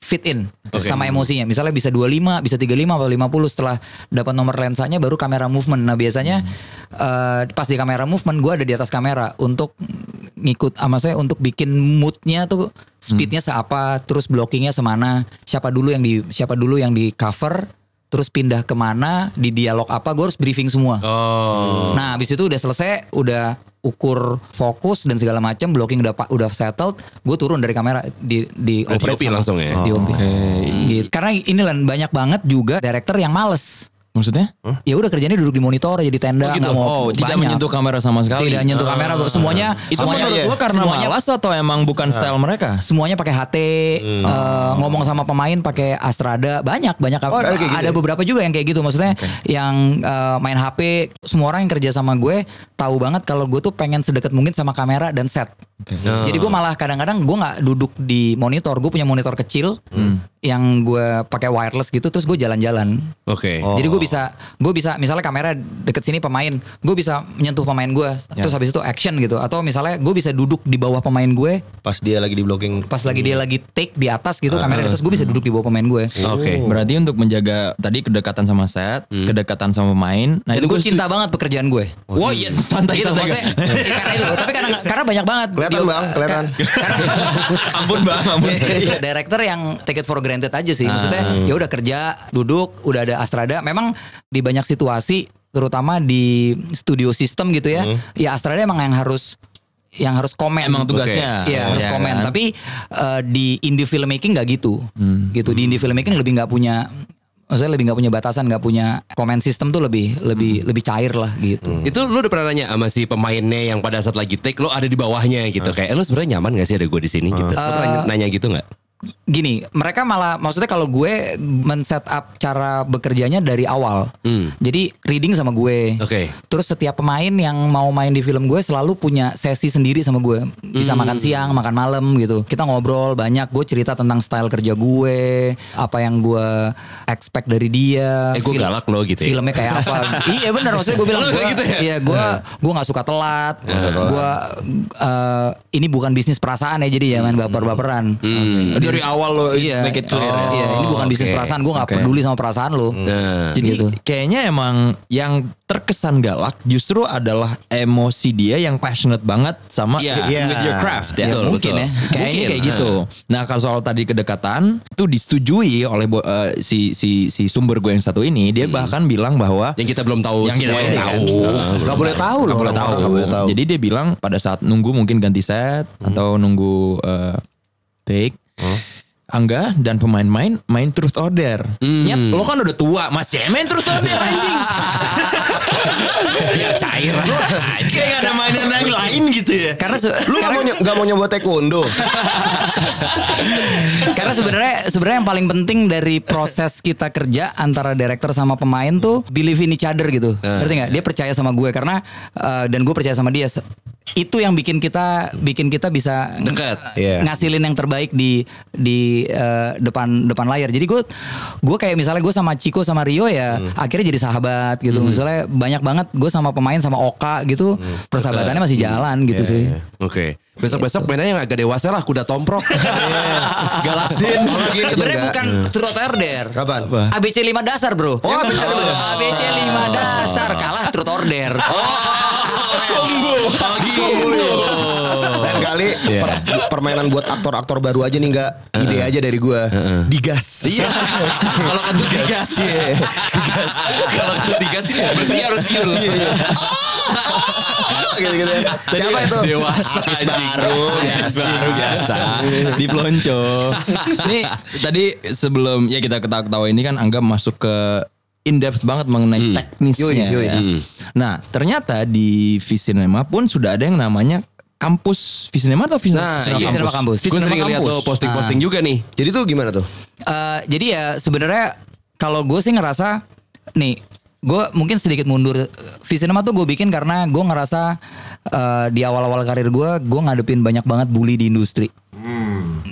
fit in sama emosinya. Misalnya bisa 25, bisa 35 atau 50 setelah dapat nomor lensanya baru kamera movement. Nah, biasanya eh, pas di kamera movement gue ada di atas kamera untuk ngikut ah, maksudnya untuk bikin moodnya tuh speednya seapa, terus blockingnya semana, siapa dulu yang di siapa dulu yang di cover, terus pindah ke mana, di dialog apa, gue harus briefing semua. Oh. Nah, habis itu udah selesai, udah ukur fokus dan segala macam, blocking udah udah settled, gue turun dari kamera di di operate DOP sama- langsung ya? Di OP. Gitu. Karena ini lah banyak banget juga director yang males. Maksudnya? Ya udah kerjanya duduk di monitor aja di tenda Oh gitu. mau Oh, tidak banyak. menyentuh kamera sama sekali. Tidak menyentuh kamera, semuanya Itu semuanya menurut lo karena semuanya, malas atau emang bukan style mereka? semuanya pakai HT, eh, ngomong sama pemain pakai Astrada, banyak banyak Oh, ada gitu ada ya? beberapa juga yang kayak gitu. Maksudnya yang eh, main HP, semua orang yang kerja sama gue tahu banget kalau gue tuh pengen sedekat mungkin sama kamera dan set. Jadi gue malah kadang-kadang gue nggak duduk di monitor, gue punya monitor kecil yang gue pakai wireless gitu, terus gue jalan-jalan. Oke. Oh. Jadi gue bisa, gue bisa misalnya kamera deket sini pemain, gue bisa menyentuh pemain gue, terus habis itu action gitu. Atau misalnya gue bisa duduk di bawah pemain gue, Pas dia lagi di blocking. pas lagi dia lagi take di atas gitu kamera, terus gue bisa duduk di bawah pemain gue. Oke. Berarti untuk menjaga tadi kedekatan sama set, kedekatan sama pemain. Nah itu gue cinta banget pekerjaan gue. Wah iya santai Gitu, santai. maksudnya, ya, karena itu. Tapi karena karena banyak banget. Kelihatan, Di- Bang, kelihatan. ampun bang, ampun. Iya, director yang take it for granted aja sih. Maksudnya ya udah kerja, duduk, udah ada Astrada. Memang di banyak situasi terutama di studio system gitu ya. Ya Astrada emang yang harus yang harus komen. Emang tugasnya. Iya harus Ya komen. kan? Tapi eh, di indie filmmaking nggak gitu. Gitu di indie filmmaking lebih nggak punya Maksudnya lebih nggak punya batasan, nggak punya comment system tuh lebih lebih lebih cair lah gitu. Itu lu udah pernah nanya sama si pemainnya yang pada saat lagi take lu ada di bawahnya gitu kayak "Eh, lu sebenarnya nyaman gak sih ada gue di sini gitu. Lu pernah nanya gitu nggak? Gini, mereka malah maksudnya kalau gue men-set up cara bekerjanya dari awal. Hmm. Jadi reading sama gue. Oke. Terus setiap pemain yang mau main di film gue selalu punya sesi sendiri sama gue. Bisa Hmm. makan siang, makan malam gitu. Kita ngobrol banyak, gue cerita tentang style kerja gue, apa yang gue expect dari dia. Eh, gue Film- galak loh gitu ya. Filmnya kayak apa? iya bener maksudnya gue bilang gue gitu ya? Iya gue gue nggak suka telat. Gue eh, ini bukan bisnis perasaan ya jadi jangan baper-baperan. Dari awal lo Iya, make it clear. oh, ya. iya, ini bukan bisnis oke. perasaan. Gue nggak Oke. peduli sama perasaan lo. Nah. Jadi Gitu. kayaknya emang yang terkesan galak justru adalah emosi dia yang passionate banget sama Iya. with, with your Iya. craft ya. Betul, mungkin betul. ya. Kayaknya Mungkin. kayak gitu. Nah kalau soal tadi kedekatan itu disetujui oleh eh, si si si sumber gue yang satu ini dia bahkan bilang bahwa Yang kita belum tahu Yang kita semua ya kan? tahu. Nah, Gak belum boleh tahu loh. Nggak boleh tahu. nggak boleh tahu. Jadi dia bilang pada saat nunggu mungkin ganti set atau nunggu eh, take. Angga dan pemain-main main truth order. Nyet, lo kan udah tua, masih main truth order anjing. Ya cair Kayak gak ada mainan yang lain gitu ya. Karena Lu gak mau, nggak mau nyoba taekwondo? Karena sebenarnya sebenarnya yang paling penting dari proses kita kerja antara director sama pemain tuh believe in each other gitu. Ngerti nggak? Dia percaya sama gue karena eh, dan gue percaya sama dia. Itu yang bikin kita bikin kita bisa Dekat. Iya. ngasilin yang terbaik di di eh, depan depan layar. Jadi gue gue kayak misalnya gue sama Chico sama Rio ya akhirnya jadi sahabat gitu. Misalnya banyak banget gue sama pemain sama Oka gitu persahabatannya masih jalan gitu sih. Oke. Besok-besok mainnya yang agak dewasa lah kuda tomprok. Galasin. Kalau gini Sebenarnya bukan truth order. Kapan? ABC 5 dasar bro Oh, ABC Oh, 5 ABC 5 dasar Kalah truth order Lain kali per- permainan buat aktor-aktor baru aja nih nggak ide aja dari gua. Digas. Iya. Kalau kentut digas. Digas. Kalau kentut digas berarti harus yul. gitu-gitu ya. Siapa itu? Dewasa Artis anjing. baru. Yes, baru biasa di pelonco. Nih tadi sebelum ya kita ketawa-ketawa ini kan Angga masuk ke in depth banget mengenai teknisnya. Yoi, yoi. ya. Nah ternyata di Visinema pun sudah ada yang namanya kampus Visinema atau Visinema, Nah, iya. Visinema Kampus. Gue sering lihat tuh posting-posting juga nih. Jadi tuh gimana tuh? Eh, Jadi ya sebenarnya Kalau gue sih ngerasa Nih Gue mungkin sedikit mundur Visinema tuh gue bikin karena Gue ngerasa eh, Di awal-awal karir gue Gue ngadepin banyak banget bully di industri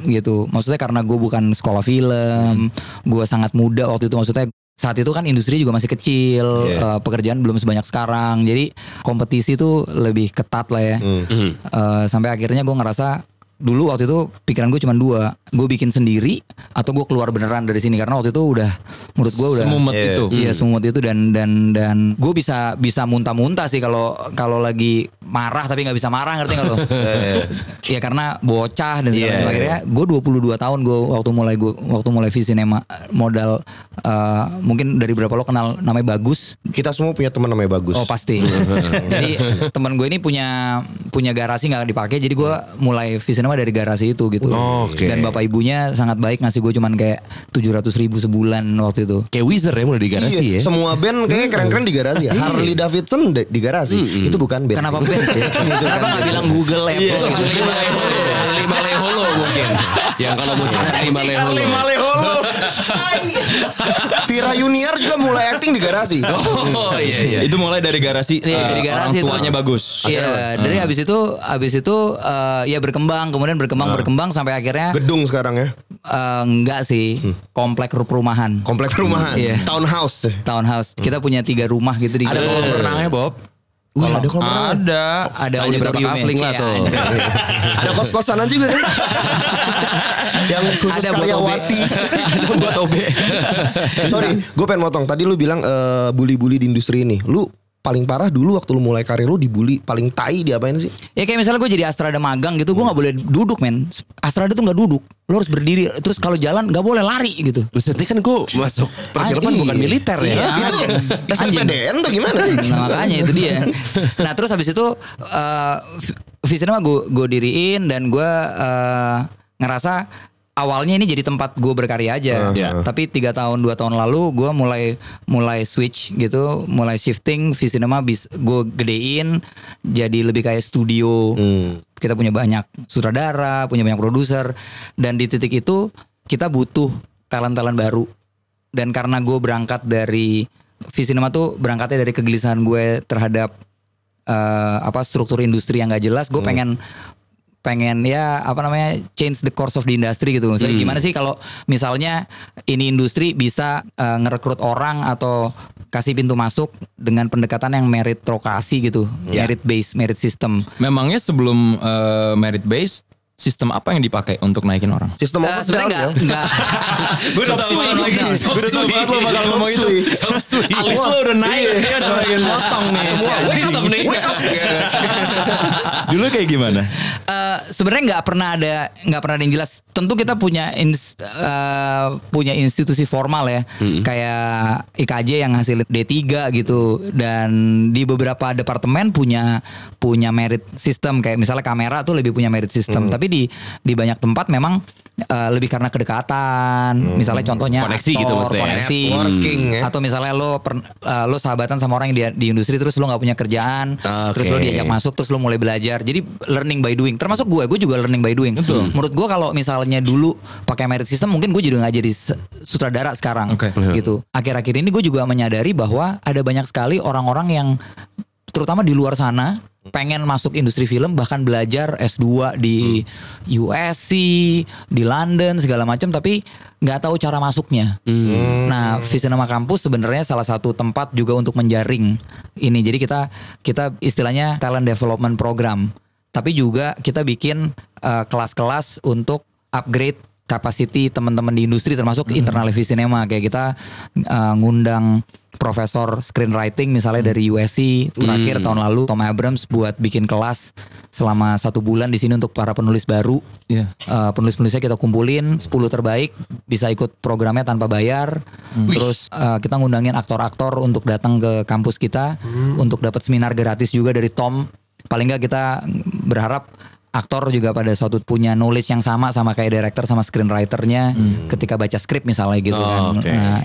gitu maksudnya karena gue bukan sekolah film gue sangat muda waktu itu maksudnya saat itu kan industri juga masih kecil Iya. eh, pekerjaan belum sebanyak sekarang. Jadi kompetisi tuh lebih ketat lah ya. Eh, sampai akhirnya gue ngerasa dulu waktu itu pikiran gue cuma dua gue bikin sendiri atau gue keluar beneran dari sini karena waktu itu udah menurut gue udah Semumet Iya. itu. Iya semut itu dan dan dan gue bisa bisa muntah-muntah sih kalau kalau lagi marah tapi nggak bisa marah ngerti nggak lo? ya karena bocah dan segala Iya, macam. akhirnya gue 22 tahun gue waktu mulai gue waktu mulai Visinema modal eh, mungkin dari berapa lo kenal namanya bagus Kita semua punya teman namanya bagus. Oh pasti. jadi teman gue ini punya punya garasi nggak dipakai, jadi gue mulai Visinema dari garasi itu gitu. Oke. Dan bapak ibunya sangat baik ngasih gue cuman kayak tujuh ratus ribu sebulan waktu itu. Kayak Wizard ya mulai di garasi Iya, ya. semua band kayaknya keren-keren di garasi. ya. Harley Davidson di garasi. Itu bukan band. Kenapa sih. band? Itu Kenapa kan nggak bilang Google Apple? Itu gitu? lima leholo, leholo mungkin. yang kalau musiknya dari Maleholo. Maleholo. Vira Junior juga mulai acting di garasi. Oh iya iya. Itu mulai dari garasi. Iya, eh, dari garasi orang tuanya terus- bagus. Iya, dari habis itu habis itu eh, ya berkembang, kemudian berkembang berkembang sampai akhirnya Gedung sekarang ya. eh, enggak sih, komplek perumahan, Komplek perumahan. Iya. Townhouse. townhouse. Kita punya tiga rumah gitu di Ada kolam renangnya Bob. Wih, ada kolam renang. Ada. ada Hanya berapa kafling lah Iya, tuh. ada. Kos-kosanan juga kan? Yang khusus Ada buat karyawati. ada buat OB. Sorry, gue pengen motong. Tadi lu bilang eh, bully-bully di industri ini. Lu paling parah dulu waktu lu mulai karir lu dibully paling tai diapain sih? Ya kayak misalnya gue jadi Astrada magang gitu, gue nggak boleh duduk men. Astrada tuh nggak duduk, lo harus berdiri. Terus kalau jalan nggak boleh lari gitu. Ini kan gue masuk perfilman Ah, bukan iya. militer ya. Iya. Itu Anjing. SNPDN tuh gimana sih? Nah makanya itu dia. Nah terus habis itu uh, Visinema gue gue diriin dan gue uh, ngerasa awalnya ini jadi tempat gue berkarya aja. Iya. Tapi tiga tahun dua tahun lalu gue mulai mulai switch gitu, mulai shifting Visinema bis gue gedein jadi lebih kayak studio. Kita punya banyak sutradara, punya banyak produser dan di titik itu kita butuh talent-talent baru. Dan karena gue berangkat dari Visinema tuh berangkatnya dari kegelisahan gue terhadap eh, apa struktur industri yang gak jelas, gue pengen pengen ya apa namanya change the course of the industry gitu. Maksudnya gimana sih kalau misalnya ini industri bisa eh, ngerekrut orang atau kasih pintu masuk dengan pendekatan yang meritokrasi gitu, merit based, merit system. Memangnya sebelum eh, merit based sistem apa yang dipakai untuk naikin orang? Sistem Eh, of sebenarnya down, enggak ya. enggak Gue udah tahu lagi. Gue udah tahu banget lo bakal ngomong itu. Alis lo udah naik. Dia udah makin motong nih. Semua wake up, Sistem nih. wake up. Dulu kayak gimana? Eh, sebenarnya nggak pernah ada nggak pernah ada yang jelas. Tentu kita punya ins- eh, punya institusi formal ya, kayak IKJ yang hasil D3 gitu dan di beberapa departemen punya punya merit system kayak misalnya kamera tuh lebih punya merit system. Tapi di di banyak tempat memang eh, lebih karena kedekatan. Misalnya contohnya Koneksi aktor, gitu maksudnya ya. koneksi. Networking ya. Atau misalnya lo per- eh, lo sahabatan sama orang yang di, di industri terus lo nggak punya kerjaan, terus lo diajak masuk terus lo mulai belajar. Jadi learning by doing. Termasuk gue, gue juga learning by doing. Menurut gue kalau misalnya dulu pakai merit system mungkin gue juga nggak jadi sutradara sekarang Oke. gitu. Akhir-akhir ini gue juga menyadari bahwa ada banyak sekali orang-orang yang terutama di luar sana pengen masuk industri film bahkan belajar S2 di USC, di London segala macam tapi nggak tahu cara masuknya. Nah, Visinema Kampus sebenarnya salah satu tempat juga untuk menjaring ini. Jadi kita kita istilahnya talent development program. Tapi juga kita bikin eh, kelas-kelas untuk upgrade capacity teman-teman di industri termasuk internal Visinema kayak kita eh, ngundang profesor screenwriting misalnya dari USC terakhir tahun lalu Tom Abrams buat bikin kelas selama satu bulan di sini untuk para penulis baru. Iya. Eh, penulis-penulisnya kita kumpulin 10 terbaik bisa ikut programnya tanpa bayar. Terus eh, kita ngundangin aktor-aktor untuk datang ke kampus kita untuk dapat seminar gratis juga dari Tom. Paling nggak kita berharap aktor juga pada suatu punya knowledge yang sama sama kayak director sama screenwriternya ketika baca skrip misalnya gitu Oh, kan. oke. Nah,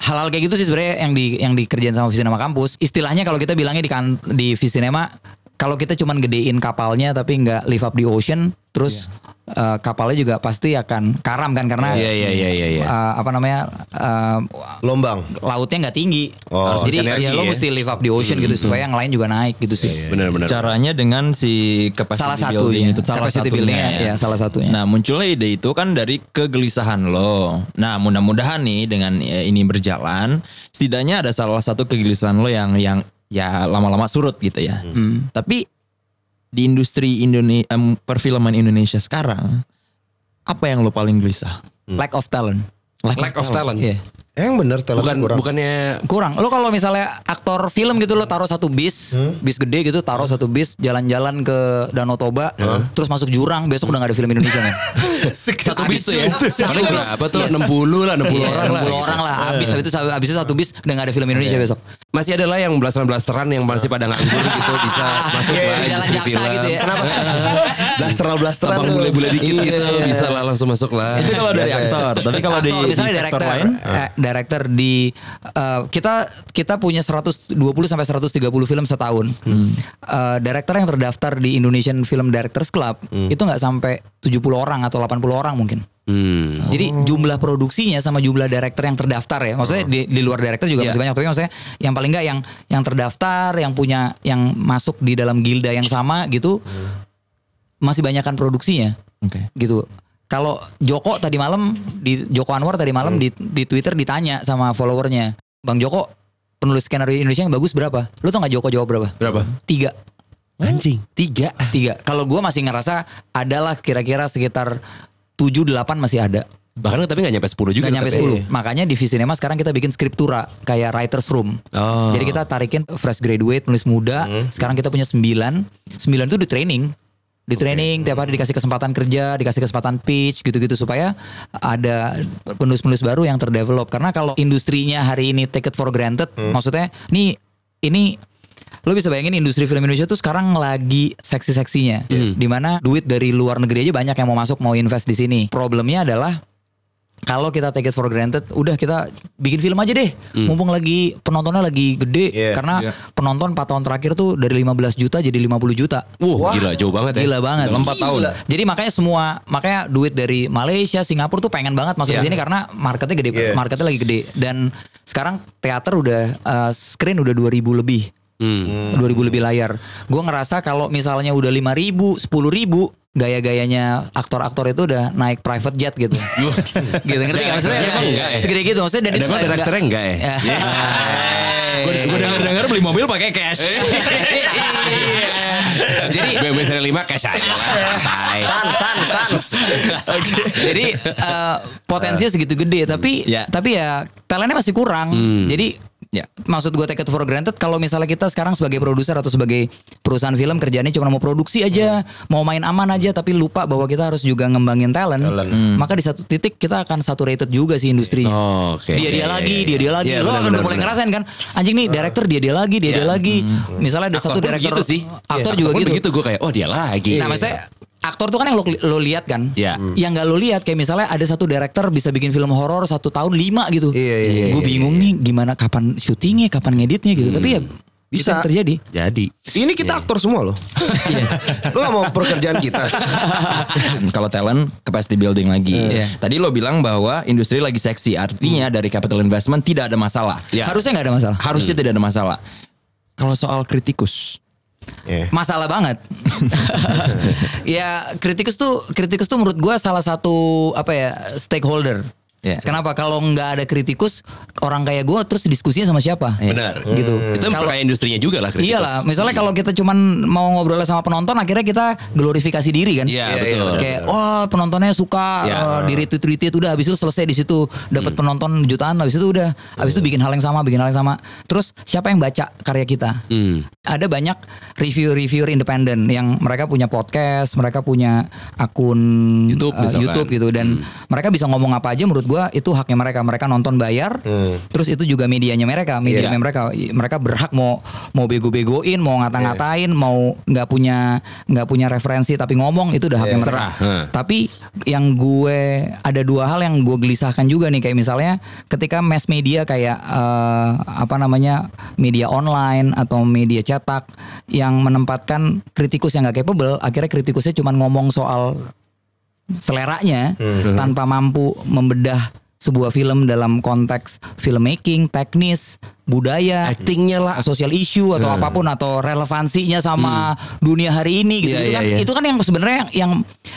hal-hal kayak gitu sih sebenarnya yang di yang dikerjain sama Visinema kampus. Istilahnya kalau kita bilangnya di kan di Visinema kalau kita cuman gedein kapalnya tapi nggak live up di ocean terus eh, kapalnya juga pasti akan karam kan karena Iya iya iya iya. iya. eh, apa namanya eh, Lombang. lautnya nggak tinggi Oh. Harus jadi ya lo ya. mesti live up di ocean gitu supaya yang lain juga naik gitu sih Benar-benar. Caranya dengan si capacity salah building satunya itu salah capacity satunya ya. ya salah satunya Nah munculnya ide itu kan dari kegelisahan lo. Nah mudah-mudahan nih dengan ya, ini berjalan, setidaknya ada salah satu kegelisahan lo yang yang ya lama-lama surut gitu ya. Tapi di industri Indonesia perfilman Indonesia sekarang, apa yang lo paling gelisah? lack of talent Lack of talent. Iya. Eh, yang bener talent Bukan kurang. bukannya kurang lo kalau misalnya aktor film gitu lo taruh satu bis bis gede gitu taruh satu bis jalan-jalan ke Danau Toba terus masuk jurang besok udah gak ada film Indonesia men satu bis tuh ya. Satu bis. berapa tuh? Yes. 60 lah, 60 Iya, orang lah. 60 orang lah habis habis itu habis itu satu bis udah gak ada film Indonesia besok Masih ada lah yang belasan-belasteran yang masih pada nganggur gitu bisa masuk lah Jalan industri jaksa film. gitu ya. Kenapa? blasteran blasteran Tampang tuh. bule-bule dikit Iya, gitu iya. bisa lah langsung masuk lah. Itu kalau dari ya. aktor. Tapi kalau di, Aktor, di misalnya sektor director, lain, eh, director di eh, kita kita punya 120 sampai 130 film setahun. Eh, director yang terdaftar di Indonesian Film Directors Club itu nggak sampai 70 orang atau 80 orang mungkin. Hmm. Jadi jumlah produksinya sama jumlah director yang terdaftar ya. Maksudnya di, di luar director juga Iya. masih banyak tapi maksudnya yang paling nggak yang yang terdaftar, yang punya yang masuk di dalam gilda yang sama gitu masih banyakkan produksinya Oke. gitu. Kalau Joko tadi malam di Joko Anwar tadi malam di, di Twitter ditanya sama followernya, Bang Joko penulis skenario Indonesia yang bagus berapa? Lu tau nggak Joko jawab berapa? Berapa? Tiga, Anjing. Tiga. tiga. Kalau gua masih ngerasa adalah kira-kira sekitar tujuh delapan masih ada. Bahkan tapi gak nyampe 10 juga. Gak nyampe tetap ya. 10 Makanya di Visinema sekarang kita bikin skriptura Kayak writer's room Oh. Jadi kita tarikin fresh graduate Nulis muda Sekarang kita punya 9 9 itu di training di training tiap hari dikasih kesempatan kerja, dikasih kesempatan pitch gitu-gitu supaya ada penulis-penulis baru yang terdevelop. Karena kalau industrinya hari ini take it for granted, maksudnya nih ini lo bisa bayangin industri film Indonesia tuh sekarang lagi seksi-seksinya, di mana duit dari luar negeri aja banyak yang mau masuk mau invest di sini. Problemnya adalah kalau kita take it for granted, udah kita bikin film aja deh. Mumpung lagi penontonnya lagi gede Iya, karena iya. penonton 4 tahun terakhir tuh dari 15 juta jadi 50 juta. Wah, gila jauh banget ya. Gila banget. Dalam empat tahun. Jadi makanya semua makanya duit dari Malaysia, Singapura tuh pengen banget masuk Iya. ke sini karena marketnya gede, Iya. marketnya lagi gede dan sekarang teater udah uh, screen udah 2000 lebih. Hmm. 2000 lebih layar. Gue ngerasa kalau misalnya udah 5000, 10000 gaya-gayanya aktor-aktor itu udah naik private jet gitu. gitu ngerti gak maksudnya? Emang enggak ya? Segede gitu maksudnya dan itu emang nggak- direkturnya enggak ya? Gue denger-denger beli mobil pakai cash. Jadi BMW seri 5 cash aja lah. Santai. Sans, sans, sans. Jadi eh, potensinya segitu gede tapi Ya. tapi ya talentnya masih kurang. Jadi Ya. maksud gue take it for granted kalau misalnya kita sekarang sebagai produser atau sebagai perusahaan film kerjanya cuma mau produksi aja, mau main aman aja tapi lupa bahwa kita harus juga ngembangin talent. Maka di satu titik kita akan saturated juga sih industrinya. Oh, oke. Dia dia Iya, lagi, iya, dia dia iya. lagi. Iya, Lo benar, udah mulai ngerasain kan, anjing nih director dia dia lagi, dia Iya. dia lagi. Misalnya ada Aktor satu director begitu sih. Aktor Iya, juga pun gitu. begitu gue kayak oh dia lagi. Nah, maksudnya aktor tuh kan yang lo, lo lihat kan. Iya. Yang nggak lo lihat kayak misalnya ada satu director bisa bikin film horor satu tahun lima gitu. Iya, iya, iya, Gue iya, bingung nih gimana kapan syutingnya, kapan ngeditnya gitu. Tapi ya bisa Bisa. terjadi. Jadi Ini kita aktor semua loh. Lu gak mau pekerjaan kita? Kalau talent capacity building lagi. Iya. Tadi lo bilang bahwa industri lagi seksi, artinya dari capital investment tidak ada masalah. Ya. Harusnya nggak ada masalah. Harusnya tidak ada masalah. Kalau soal kritikus, Iya. Masalah banget. ya kritikus tuh kritikus tuh menurut gue salah satu apa ya stakeholder. Iya. Kenapa kalau nggak ada kritikus orang kayak gue terus diskusinya sama siapa? benar. Gitu. Itu Kalau- memperkaya industrinya juga lah kritikus. Iyalah, misalnya kalau kita cuman mau ngobrol sama penonton, akhirnya kita glorifikasi diri kan? Iya, Iya, betul. iya, Kayak, wah penontonnya suka, Iya. uh, di retweet retweet udah, habis itu selesai di situ dapat penonton jutaan, habis itu udah, habis itu bikin hal yang sama, bikin hal yang sama. Terus siapa yang baca karya kita? Hmm. Ada banyak review-reviewer independen yang mereka punya podcast, mereka punya akun YouTube uh. YouTube gitu, dan mereka bisa ngomong apa aja. Menurut gua itu haknya mereka. Mereka nonton bayar, terus itu juga medianya mereka, media Iya. mereka. Mereka berhak mau mau bego-begoin, mau ngata-ngatain, mau nggak punya nggak punya referensi tapi ngomong itu udah haknya Iya, mereka. serah. Heeh. Tapi yang gue ada dua hal yang gue gelisahkan juga nih kayak misalnya ketika mass media kayak eh, apa namanya media online atau media cetak yang menempatkan kritikus yang gak capable, akhirnya kritikusnya cuma ngomong soal seleranya tanpa mampu membedah sebuah film dalam konteks filmmaking, teknis, budaya, Actingnya lah. social issue atau apa pun atau relevansinya sama dunia hari ini gitu. Iya, itu iya, kan iya. itu kan yang sebenarnya yang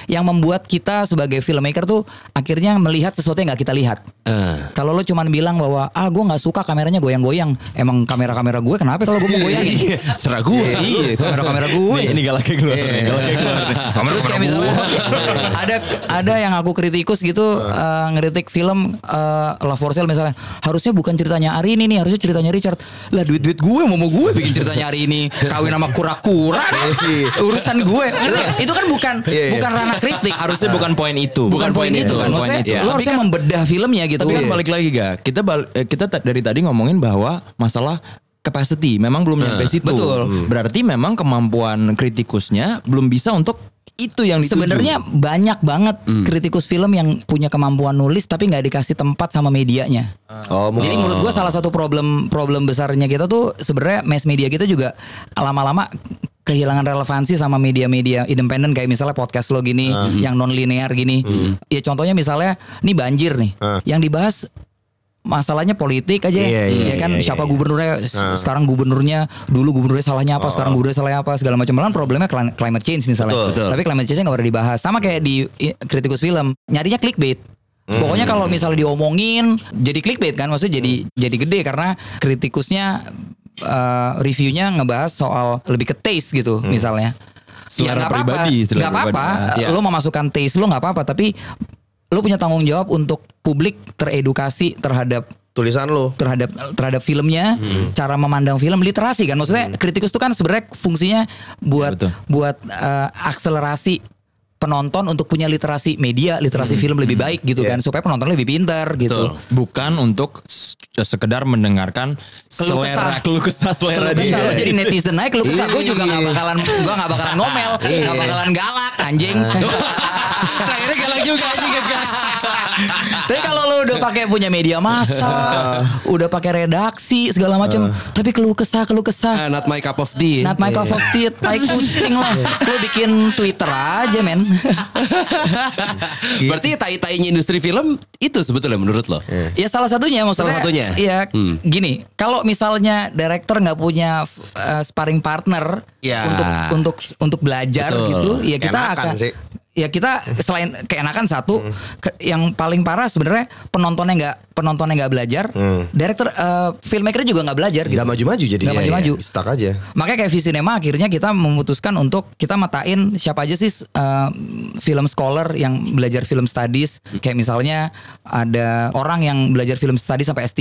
yang membuat kita sebagai filmmaker tuh akhirnya melihat sesuatu yang nggak kita lihat. Eh. Kalau lo cuman bilang bahwa ah gue nggak suka kameranya goyang-goyang, emang kamera-kamera gue kenapa kalau gue mau goyangin? Iya, serah gue. iya, kamera-kamera gue. Ini galaknya keluar. galaknya keluar. Terus kayak misalnya ada ada yang aku kritikus gitu eh, ngeritik film eh, Love for Sale misalnya harusnya bukan ceritanya Ari ini nih harusnya ceritanya Richard. Lah duit duit gue mau mau gue bikin ceritanya hari ini. Kawin sama kura-kura. Urusan gue. Nggak? itu kan bukan Iya, iya. bukan ranah kritik. Harusnya bukan poin itu. bukan poin itu kan? Maksudnya lo harusnya membedah filmnya gitu. Tapi kan balik lagi ga, kita eh, kita ta- dari tadi ngomongin bahwa masalah capacity memang belum nyampe situ. betul. Berarti memang kemampuan kritikusnya belum bisa untuk itu yang. Sebenarnya banyak banget kritikus film yang punya kemampuan nulis tapi nggak dikasih tempat sama medianya. Oh, Jadi mungkin. menurut gue salah satu problem problem besarnya kita tuh sebenarnya mass media kita juga lama-lama kehilangan relevansi sama media-media independen kayak misalnya podcast lo gini yang non linear gini. Ya contohnya misalnya nih banjir nih. Ah. Yang dibahas masalahnya politik aja. Iya, iya, ya kan? iya, siapa iya. gubernurnya? S- sekarang gubernurnya dulu gubernurnya salahnya apa sekarang gubernurnya salahnya apa segala macam. Malah problemnya cli- climate change misalnya. Betul, betul. tapi climate change nggak pernah dibahas. Sama kayak di kritikus film. Nyarinya clickbait. Pokoknya kalau misalnya diomongin jadi clickbait kan? Maksudnya jadi jadi gede. Karena kritikusnya eh, reviewnya ngebahas soal lebih ke taste gitu misalnya. Selera nggak apa-apa, pribadi, selera nggak apa-apa. Ya. Lo memasukkan taste lo nggak apa-apa, tapi lo punya tanggung jawab untuk publik teredukasi terhadap tulisan lu. terhadap terhadap filmnya, cara memandang film, literasi kan. Maksudnya kritikus itu kan sebenarnya fungsinya buat Betul. buat eh, akselerasi penonton untuk punya literasi media, literasi film lebih baik gitu Iya. kan, supaya penonton lebih pintar gitu. Bukan untuk sekedar mendengarkan Keluh selera kesah. keluh kesah selera Keluh kesah dia. lo jadi netizen aja keluh kesah gue juga nggak Iya. bakalan gue nggak bakalan ngomel nggak bakalan galak anjing Terakhirnya galak juga anjing ngegas. tapi kalau udah pakai punya media massa udah pakai redaksi segala macam tapi keluh kesah keluh kesah Ah, not my cup of tea. Not my cup of tea, tai kucing lah. Lo bikin Twitter aja men. Berarti tai-tainya industri film itu sebetulnya menurut lo. ya salah satunya maksudnya. Salah satunya? Iya, Hmm. gini. Kalau misalnya director nggak punya uh, sparring partner Ya. untuk untuk untuk belajar Betul. gitu, ya kita Keenakan akan sih. Ya kita selain keenakan satu, ke- yang paling parah sebenarnya penontonnya nggak penontonnya nggak belajar, director uh, filmmaker juga nggak belajar gitu. Gak maju-maju jadi. Nggak maju-maju. Stuck aja. Makanya kayak Visinema akhirnya kita memutuskan untuk kita matain siapa aja sih uh, film scholar yang belajar film studies. Kayak misalnya ada orang yang belajar film studies sampai S3,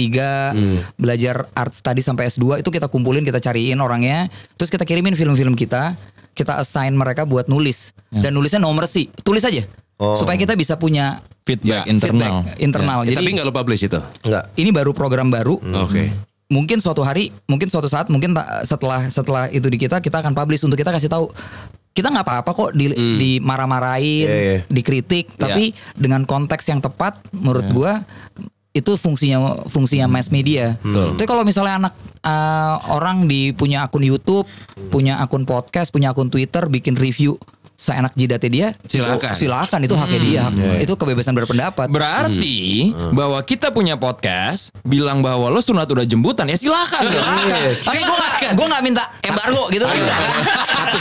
belajar art studies sampai S2 itu kita kumpulin, kita cariin orangnya, terus kita kirimin film-film kita, kita assign mereka buat nulis. Dan nulisnya no mercy, tulis aja. Oh. Supaya kita bisa punya feedback Ya, internal. feedback internal. Ya, Jadi tapi nggak lo publish itu. Enggak. ini baru program baru Oke. mungkin suatu hari, mungkin suatu saat, mungkin setelah setelah itu di kita, kita akan publish untuk kita kasih tahu kita nggak apa-apa kok di, dimarah-marahin, Iya, iya. dikritik, tapi dengan konteks yang tepat, menurut gua itu fungsinya fungsinya mass media. Tapi kalau misalnya anak eh, orang di punya akun YouTube, punya akun podcast, punya akun Twitter, bikin review seenak jidatnya dia, Silakan. itu, silakan itu haknya dia, hak- itu kebebasan berpendapat. Berarti bahwa kita punya podcast bilang bahwa lo sunat udah jembutan ya silakan. Tapi gue gak, gue gak minta embargo gitu kan.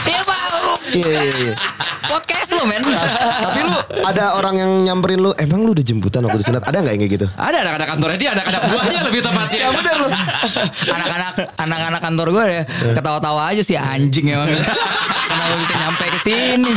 Iya pak, Iya, iya, iya. podcast lo men. Tapi lu ada orang yang nyamperin lu, emang lu udah jemputan waktu disunat? Ada nggak yang kayak gitu? Ada anak-anak kantornya dia, anak-anak buahnya lebih tepatnya. Ya bener lo. Anak-anak anak-anak kantor gue ya ketawa-tawa aja sih anjing emang. Kenapa bisa nyampe ke sini?